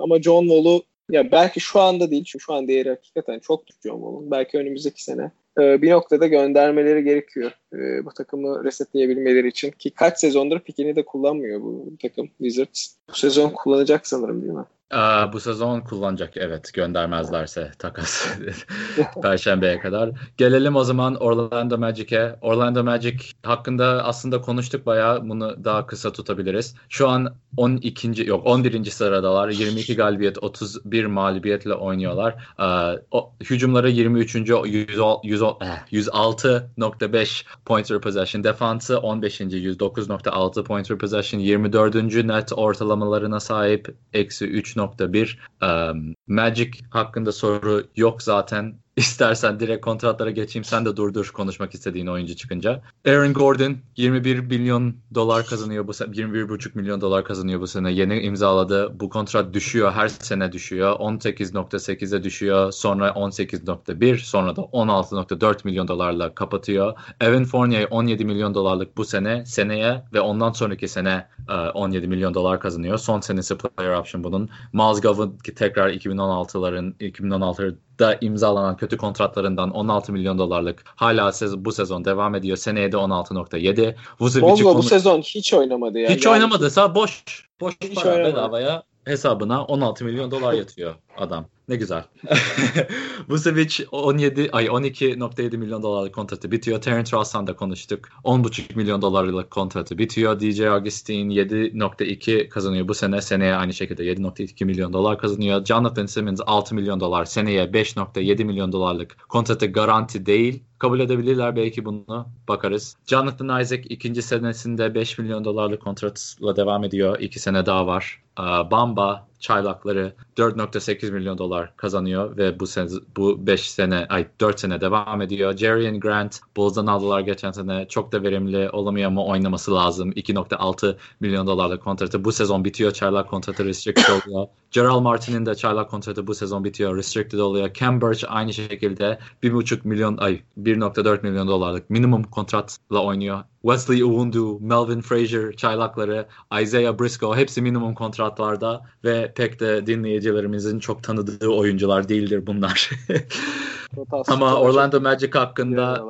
ama John Wall'u ya belki şu anda değil çünkü şu an değeri hakikaten çok John Wall'un. Belki önümüzdeki sene e, bir noktada göndermeleri gerekiyor. E, bu takımı resetleyebilmeleri için. Ki kaç sezondur pikini de kullanmıyor bu takım Wizards. Bu sezon kullanacak sanırım değil mi? Aa, bu sezon kullanacak evet göndermezlerse takas Perşembeye kadar. Gelelim o zaman Orlando Magic'e. Orlando Magic hakkında aslında konuştuk bayağı bunu daha kısa tutabiliriz. Şu an 12. yok 11. sıradalar. 22 galibiyet 31 mağlubiyetle oynuyorlar. Ee, o, hücumları 23. 106.5 point per possession. Defansı 15. 109.6 point per possession. 24. net ortalamalarına sahip. Eksi 3 3.1. Um, Magic hakkında soru yok zaten. İstersen direkt kontratlara geçeyim. Sen de durdur konuşmak istediğin oyuncu çıkınca. Aaron Gordon 21 milyon dolar kazanıyor bu sene. 21,5 milyon dolar kazanıyor bu sene. Yeni imzaladı. Bu kontrat düşüyor. Her sene düşüyor. 18.8'e düşüyor. Sonra 18.1. Sonra da 16.4 milyon dolarla kapatıyor. Evan Fournier 17 milyon dolarlık bu sene. Seneye ve ondan sonraki sene 17 e, milyon dolar kazanıyor. Son senesi player option bunun. Miles Govan tekrar 2016'ların 2016'da imzalanan kötü kontratlarından 16 milyon dolarlık hala bu sezon devam ediyor. Seneye de 16.7. Vucevic konu... bu sezon hiç oynamadı ya. Hiç yani... oynamadı. Sağ boş. Boş hiç para oynamadı. bedavaya hesabına 16 milyon dolar yatıyor adam. Ne güzel. Vucevic 17 ay 12.7 milyon dolarlık kontratı bitiyor. Terence Ross'tan da konuştuk. 10.5 milyon dolarlık kontratı bitiyor. DJ Augustin 7.2 kazanıyor bu sene. Seneye aynı şekilde 7.2 milyon dolar kazanıyor. Jonathan Simmons 6 milyon dolar. Seneye 5.7 milyon dolarlık kontratı garanti değil. Kabul edebilirler belki bunu. Bakarız. Jonathan Isaac ikinci senesinde 5 milyon dolarlık kontratla devam ediyor. İki sene daha var. Bamba çaylakları 4.8 milyon dolar kazanıyor ve bu sene bu 5 sene ay 4 sene devam ediyor. Jerry Grant Bulls'dan aldılar geçen sene. Çok da verimli olamıyor ama oynaması lazım. 2.6 milyon dolarlık kontratı bu sezon bitiyor. Çaylak kontratı restricted oluyor. Gerald Martin'in de çaylak kontratı bu sezon bitiyor. Restricted oluyor. Cam Birch aynı şekilde 1.5 milyon ay 1.4 milyon dolarlık minimum kontratla oynuyor. Wesley Uwundu, Melvin Frazier, çaylakları, Isaiah Briscoe hepsi minimum kontratlarda ve pek de dinleyicilerimizin çok tanıdığı oyuncular değildir bunlar. Ama Orlando Magic hakkında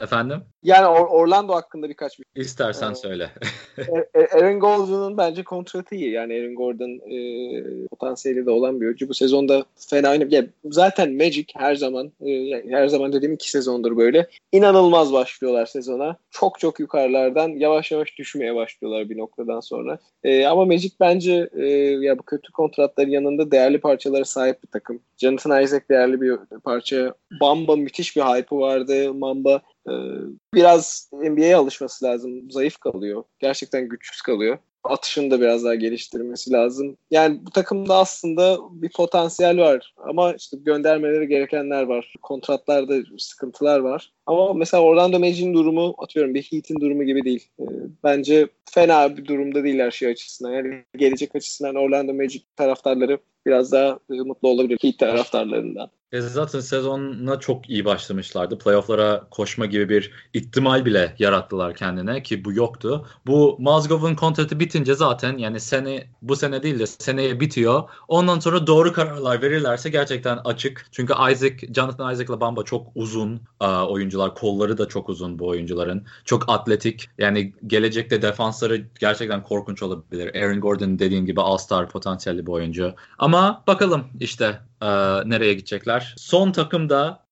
efendim? Yani Or- Orlando hakkında birkaç bir İstersen ee, söyle. E, e, Aaron Gordon'un bence kontratı iyi. Yani Aaron Gordon e, potansiyeli de olan bir oyuncu. Bu sezonda fena oynadı. Yani zaten Magic her zaman e, her zaman dediğim iki sezondur böyle. İnanılmaz başlıyorlar sezona. Çok çok yukarılardan yavaş yavaş düşmeye başlıyorlar bir noktadan sonra. E, ama Magic bence e, ya bu kötü kontratların yanında değerli parçalara sahip bir takım. Jonathan Isaac değerli bir parça. Bamba müthiş bir hype'ı vardı. Mamba e, biraz NBA'ye alışması lazım. Zayıf kalıyor. Gerçekten güçsüz kalıyor atışını da biraz daha geliştirmesi lazım. Yani bu takımda aslında bir potansiyel var ama işte göndermeleri gerekenler var. Kontratlarda sıkıntılar var. Ama mesela Orlando Magic'in durumu atıyorum bir Heat'in durumu gibi değil. Ee, bence fena bir durumda değil her şey açısından. Yani gelecek açısından Orlando Magic taraftarları biraz daha e, mutlu olabilir Heat taraftarlarından. E zaten sezonuna çok iyi başlamışlardı. Playoff'lara koşma gibi bir ihtimal bile yarattılar kendine ki bu yoktu. Bu Mazgov'un kontratı bitince zaten yani sene bu sene değil de seneye bitiyor. Ondan sonra doğru kararlar verirlerse gerçekten açık. Çünkü Isaac, Jonathan Isaac'la Bamba çok uzun uh, oyuncular. Kolları da çok uzun bu oyuncuların. Çok atletik. Yani gelecekte defansları gerçekten korkunç olabilir. Aaron Gordon dediğin gibi All-Star potansiyelli bir oyuncu. Ama bakalım işte e, nereye gidecekler. Son takım da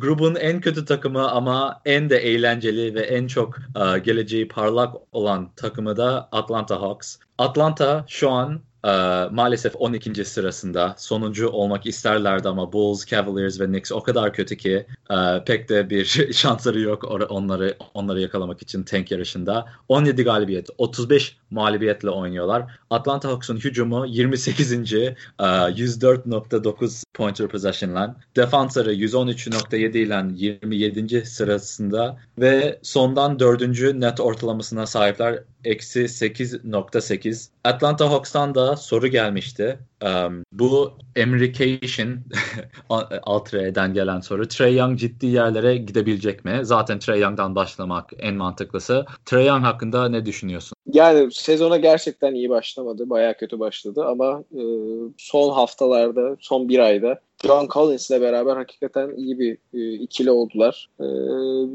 grubun en kötü takımı ama en de eğlenceli ve en çok e, geleceği parlak olan takımı da Atlanta Hawks. Atlanta şu an e, maalesef 12. sırasında sonuncu olmak isterlerdi ama Bulls, Cavaliers ve Knicks o kadar kötü ki e, pek de bir şansları yok onları onları yakalamak için tank yarışında. 17 galibiyet, 35 mağlubiyetle oynuyorlar. Atlanta Hawks'un hücumu 28. Uh, 104.9 pointer possession'la. Defansları 113.7 ile 27. sırasında ve sondan 4. net ortalamasına sahipler. Eksi 8.8. Atlanta Hawks'tan da soru gelmişti. Um, bu Americation Altre'den gelen soru. Trey Young ciddi yerlere gidebilecek mi? Zaten Trey Young'dan başlamak en mantıklısı. Trey Young hakkında ne düşünüyorsun? Yani sezona gerçekten iyi başlamadı. Bayağı kötü başladı ama e, son haftalarda, son bir ayda John Collins ile beraber hakikaten iyi bir e, ikili oldular. E,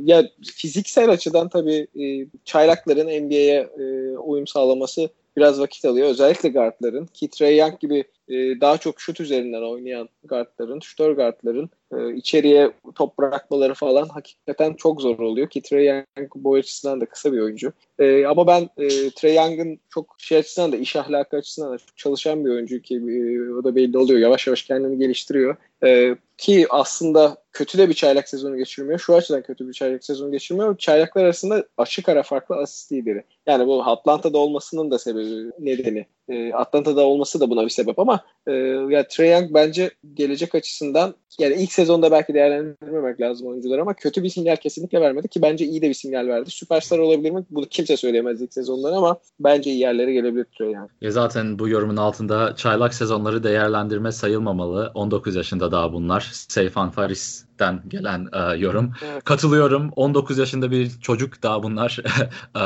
ya fiziksel açıdan tabii e, çaylakların NBA'ye e, uyum sağlaması biraz vakit alıyor. Özellikle guardların. Ki Trey Young gibi e, daha çok şut üzerinden oynayan guardların, şutör guardların e, içeriye top bırakmaları falan hakikaten çok zor oluyor ki Trey Young bu açısından da kısa bir oyuncu. E, ama ben e, Trey Young'ın çok şey açısından da iş ahlakı açısından da çalışan bir oyuncu ki e, o da belli oluyor. Yavaş yavaş kendini geliştiriyor. E, ki aslında kötü de bir çaylak sezonu geçirmiyor. Şu açıdan kötü bir çaylak sezonu geçirmiyor. Çaylaklar arasında açık ara farklı asist lideri. Yani bu Atlanta'da olmasının da sebebi nedeni E, Atlanta'da olması da buna bir sebep ama e, ya Trae Young bence gelecek açısından yani ilk sezonda belki değerlendirmemek lazım oyuncular ama kötü bir sinyal kesinlikle vermedi ki bence iyi de bir sinyal verdi. Süperstar olabilir mi? Bunu kimse söyleyemez ilk sezondan ama bence iyi yerlere gelebilir Trae Young. Ya zaten bu yorumun altında çaylak sezonları değerlendirme sayılmamalı. 19 yaşında daha bunlar. Seyfan Faris den gelen e, yorum. Evet. Katılıyorum. 19 yaşında bir çocuk daha bunlar. e,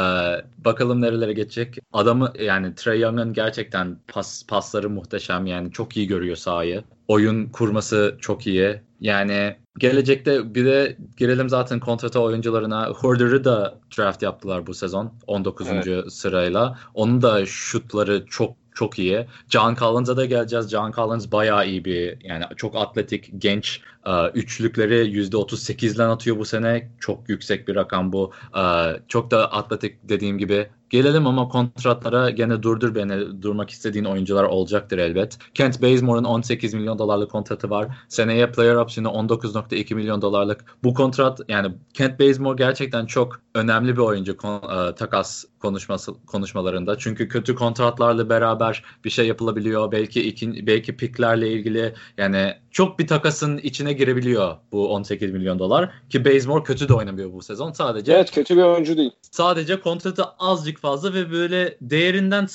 bakalım nerelere geçecek. Adamı yani Trey Young'ın gerçekten pas, pasları muhteşem. Yani çok iyi görüyor sahayı. Oyun kurması çok iyi. Yani gelecekte bir de girelim zaten kontrata oyuncularına. Horder'ı da draft yaptılar bu sezon 19. Evet. sırayla. Onun da şutları çok çok iyi. John Collins'a da geleceğiz. John Collins bayağı iyi bir yani çok atletik, genç. E, üçlükleri %38'den atıyor bu sene. Çok yüksek bir rakam bu. E, çok da atletik dediğim gibi Gelelim ama kontratlara gene durdur beni durmak istediğin oyuncular olacaktır elbet. Kent Bazemore'un 18 milyon dolarlık kontratı var. Seneye player option'ı 19.2 milyon dolarlık. Bu kontrat yani Kent Bazemore gerçekten çok önemli bir oyuncu e, takas konuşması konuşmalarında. Çünkü kötü kontratlarla beraber bir şey yapılabiliyor. Belki iki, belki piklerle ilgili yani çok bir takasın içine girebiliyor bu 18 milyon dolar ki Bazemore kötü de oynamıyor bu sezon sadece. Evet kötü bir oyuncu değil. Sadece kontratı azıcık fazla ve böyle değerinden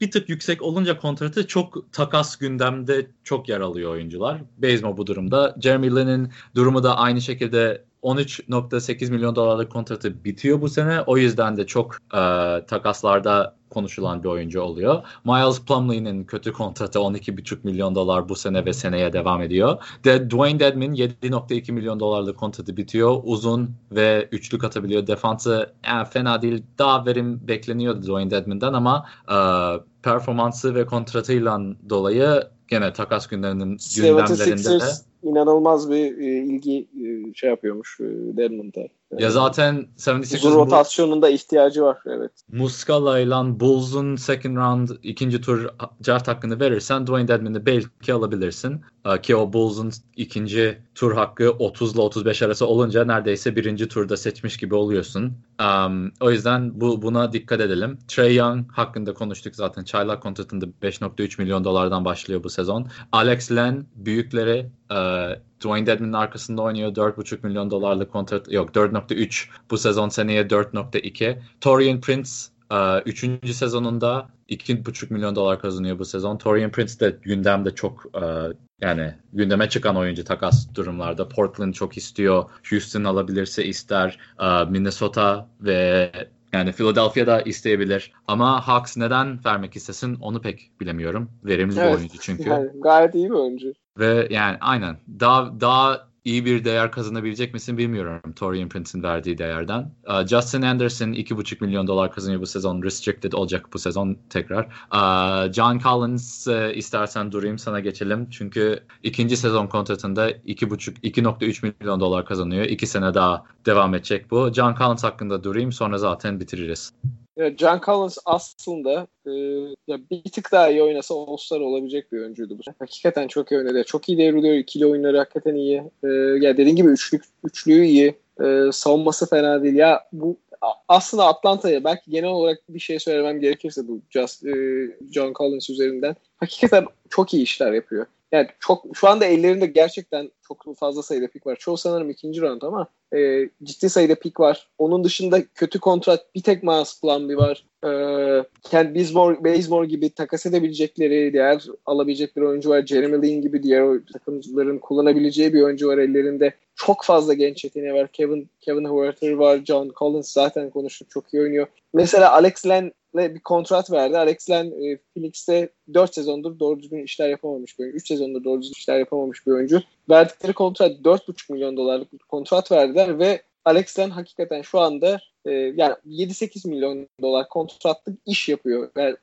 bir tık yüksek olunca kontratı çok takas gündemde çok yer alıyor oyuncular. Bazemore bu durumda. Jeremy Lin'in durumu da aynı şekilde 13.8 milyon dolarlık kontratı bitiyor bu sene. O yüzden de çok e, takaslarda konuşulan bir oyuncu oluyor. Miles Plumlee'nin kötü kontratı 12,5 milyon dolar bu sene ve seneye devam ediyor. De Dwayne Dedman 7,2 milyon dolarlık kontratı bitiyor. Uzun ve üçlük atabiliyor. Defansı yani fena değil. Daha verim bekleniyordu Dwayne Dedman'dan ama e, performansı ve kontratıyla dolayı gene takas günlerinin gündemlerinde de inanılmaz bir e, ilgi e, şey yapıyormuş e, Dedmon'da. Ya zaten 76ers bu rotasyonunda ihtiyacı var evet. Muscala ile Bulls'un second round ikinci tur draft hakkını verirsen Dwayne Dedman'ı belki alabilirsin. Ki o Bulls'un ikinci tur hakkı 30 ile 35 arası olunca neredeyse birinci turda seçmiş gibi oluyorsun. Um, o yüzden bu buna dikkat edelim. Trey Young hakkında konuştuk zaten. Çaylak kontratında 5.3 milyon dolardan başlıyor bu sezon. Alex Len büyükleri uh, Dwayne Dedman'ın arkasında oynuyor. 4.5 milyon dolarlık kontrat yok 4.3 bu sezon seneye 4.2. Torian Prince 3. Uh, sezonunda 2.5 milyon dolar kazanıyor bu sezon. Torian Prince de gündemde çok uh, yani gündeme çıkan oyuncu takas durumlarda. Portland çok istiyor. Houston alabilirse ister. Uh, Minnesota ve yani Philadelphia da isteyebilir. Ama Hawks neden vermek istesin onu pek bilemiyorum. Verimli evet. bir oyuncu çünkü. Yani gayet iyi bir oyuncu. Ve yani aynen daha daha iyi bir değer kazanabilecek misin bilmiyorum Torian Prince'in verdiği değerden. Uh, Justin Anderson 2,5 milyon dolar kazanıyor bu sezon. Restricted olacak bu sezon tekrar. Uh, John Collins uh, istersen durayım sana geçelim. Çünkü ikinci sezon kontratında 2,5 2.3 milyon dolar kazanıyor. İki sene daha devam edecek bu. John Collins hakkında durayım sonra zaten bitiririz. John Collins aslında e, ya bir tık daha iyi oynasa All-Star olabilecek bir oyuncuydu bu. Hakikaten çok iyi oynadı. Çok iyi devriliyor. İkili oyunları hakikaten iyi. E, ya dediğin gibi üçlük, üçlüğü iyi. E, savunması fena değil. Ya bu aslında Atlanta'ya belki genel olarak bir şey söylemem gerekirse bu Just, e, John Collins üzerinden hakikaten çok iyi işler yapıyor. Yani çok şu anda ellerinde gerçekten çok fazla sayıda pik var. Çoğu sanırım ikinci round ama e, ciddi sayıda pik var. Onun dışında kötü kontrat bir tek Miles Plumlee var. E, Kent Bazemore, Bazemore gibi takas edebilecekleri, diğer alabilecek bir oyuncu var. Jeremy Lin gibi diğer takımcıların kullanabileceği bir oyuncu var ellerinde. Çok fazla genç yeteneği var. Kevin Kevin Huerter var. John Collins zaten konuştuk. Çok iyi oynuyor. Mesela Alex Len bir kontrat verdi. Alex Len e, Phoenix'te 4 sezondur doğru düzgün işler yapamamış bir oyuncu. 3 sezondur doğru düzgün işler yapamamış bir oyuncu. Verdikleri kontrat 4,5 milyon dolarlık bir kontrat verdiler ve Alex Len hakikaten şu anda e, yani 7-8 milyon dolar kontratlık iş yapıyor. Yani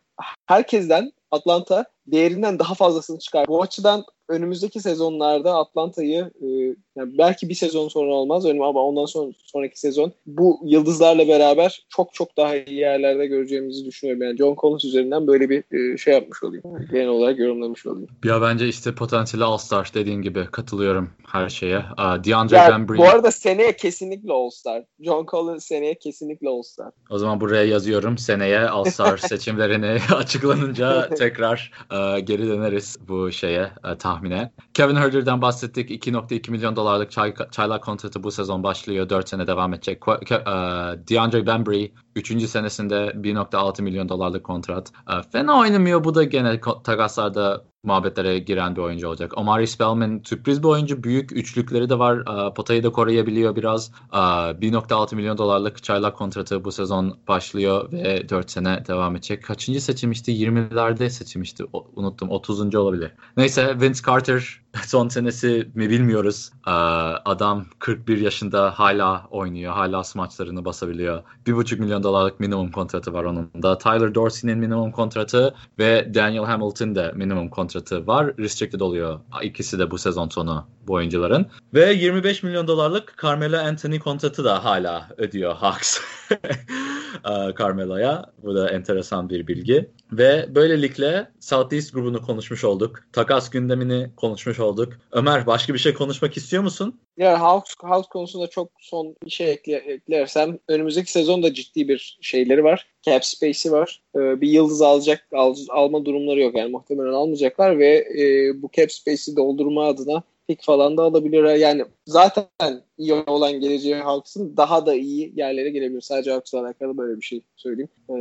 herkesten Atlanta değerinden daha fazlasını çıkar. Bu açıdan önümüzdeki sezonlarda Atlanta'yı e, Yani belki bir sezon sonra olmaz ama ondan sonra sonraki sezon bu yıldızlarla beraber çok çok daha iyi yerlerde göreceğimizi düşünüyorum. Yani John Collins üzerinden böyle bir e, şey yapmış olayım. Genel olarak yorumlamış olayım. Ya bence işte potansiyeli All-Star dediğin gibi katılıyorum her şeye. Uh, DeAndre ya, Bembry. Bu arada seneye kesinlikle All-Star. John Collins seneye kesinlikle All-Star. O zaman buraya yazıyorum. Seneye All-Star seçimlerini açıklanınca tekrar uh, geri döneriz bu şeye uh, tahmine. Kevin Herter'dan bahsettik. 2.2 milyon dolarlık çay, çaylak kontratı bu sezon başlıyor. 4 sene devam edecek. Uh, DeAndre Bembry 3. senesinde 1.6 milyon dolarlık kontrat. Uh, fena oynamıyor. Bu da gene takaslarda muhabbetlere giren bir oyuncu olacak. Omari Spellman sürpriz bir oyuncu. Büyük üçlükleri de var. Uh, potayı da koruyabiliyor biraz. Uh, 1.6 milyon dolarlık çaylak kontratı bu sezon başlıyor ve 4 sene devam edecek. Kaçıncı seçilmişti? 20'lerde seçilmişti. Unuttum. 30. olabilir. Neyse Vince Carter son senesi mi bilmiyoruz. Uh, adam 41 yaşında hala oynuyor. Hala maçlarını basabiliyor. 1.5 milyon dolarlık minimum kontratı var onun da. Tyler Dorsey'nin minimum kontratı ve Daniel Hamilton de minimum kontratı var. Restricted oluyor. İkisi de bu sezon sonu bu oyuncuların. Ve 25 milyon dolarlık Carmelo Anthony kontratı da hala ödüyor Hawks. Carmelo'ya. Bu da enteresan bir bilgi. Ve böylelikle Southeast grubunu konuşmuş olduk. Takas gündemini konuşmuş olduk. Ömer başka bir şey konuşmak istiyor musun? Ya Hawks, Hawks konusunda çok son bir şey ekle, eklersem önümüzdeki sezonda ciddi bir şeyleri var. Cap space'i var. Ee, bir yıldız alacak al, alma durumları yok. Yani muhtemelen almayacaklar ve e, bu cap space'i doldurma adına pick falan da alabilir. Yani zaten iyi olan geleceği Hawks'ın daha da iyi yerlere gelebilir. Sadece Hawks'la alakalı böyle bir şey söyleyeyim. Ee,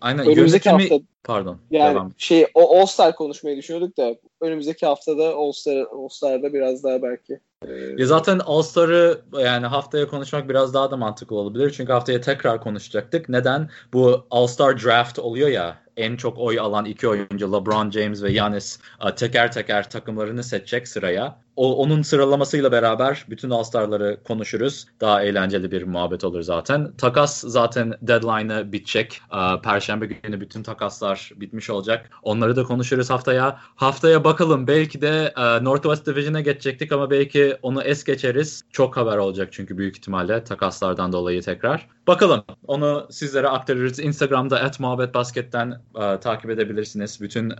Aynen. Önümüzdeki yönetimi... hafta Pardon. Yani devam. şey o All Star konuşmayı düşünüyorduk da önümüzdeki haftada All Star All Star'da biraz daha belki. E... Ya zaten All Star'ı yani haftaya konuşmak biraz daha da mantıklı olabilir. Çünkü haftaya tekrar konuşacaktık. Neden? Bu All Star Draft oluyor ya en çok oy alan iki oyuncu LeBron James ve Giannis e, teker teker takımlarını seçecek sıraya. O, onun sıralamasıyla beraber bütün All-Star'ları konuşuruz. Daha eğlenceli bir muhabbet olur zaten. Takas zaten deadline'ı bitecek. E, Perşembe günü bütün takaslar bitmiş olacak. Onları da konuşuruz haftaya. Haftaya bakalım belki de e, Northwest Division'a geçecektik ama belki onu es geçeriz. Çok haber olacak çünkü büyük ihtimalle takaslardan dolayı tekrar. Bakalım onu sizlere aktarırız. Instagram'da at muhabbetbasketten e, takip edebilirsiniz. Bütün e,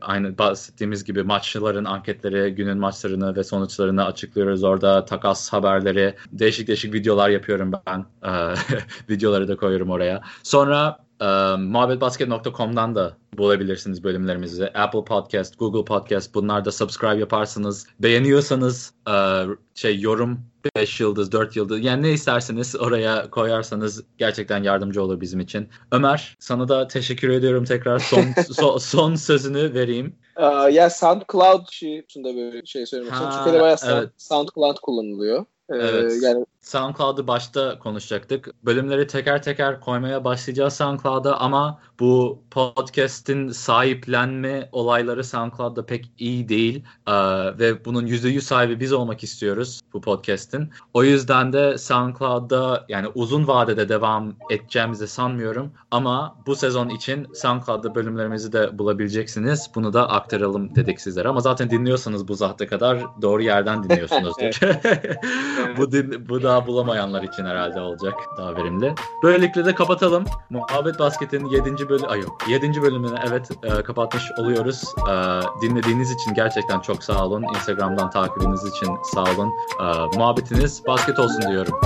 aynı bahsettiğimiz gibi maçların anketleri, günün maçlarını ve sonuçlarını açıklıyoruz. Orada takas haberleri, değişik değişik videolar yapıyorum ben. E, videoları da koyuyorum oraya. Sonra e, muhabbetbasket.com'dan da bulabilirsiniz bölümlerimizi. Apple Podcast, Google Podcast bunlarda subscribe yaparsınız. Beğeniyorsanız e, şey yorum 5 yıldız, 4 yıldız yani ne isterseniz oraya koyarsanız gerçekten yardımcı olur bizim için. Ömer sana da teşekkür ediyorum tekrar. Son so, son sözünü vereyim. Uh, ya SoundCloud şeyinde böyle şey söylemek istiyorum. Türkiye'de bayağı evet. SoundCloud kullanılıyor. Ee, evet. Yani SoundCloud'u başta konuşacaktık. Bölümleri teker teker koymaya başlayacağız SoundCloud'a ama bu podcast'in sahiplenme olayları SoundCloud'da pek iyi değil. Ee, ve bunun %100 sahibi biz olmak istiyoruz bu podcast'in. O yüzden de SoundCloud'da yani uzun vadede devam edeceğimizi sanmıyorum. Ama bu sezon için SoundCloud'da bölümlerimizi de bulabileceksiniz. Bunu da aktaralım dedik sizlere. Ama zaten dinliyorsanız bu zahte kadar doğru yerden dinliyorsunuzdur. bu, din, bu da daha bulamayanlar için herhalde olacak daha verimli. Böylelikle de kapatalım. Muhabbet Basket'in 7. bölüm ay yok 7. bölümünü evet e, kapatmış oluyoruz. E, dinlediğiniz için gerçekten çok sağ olun. Instagram'dan takibiniz için sağ olun. E, muhabbetiniz basket olsun diyorum.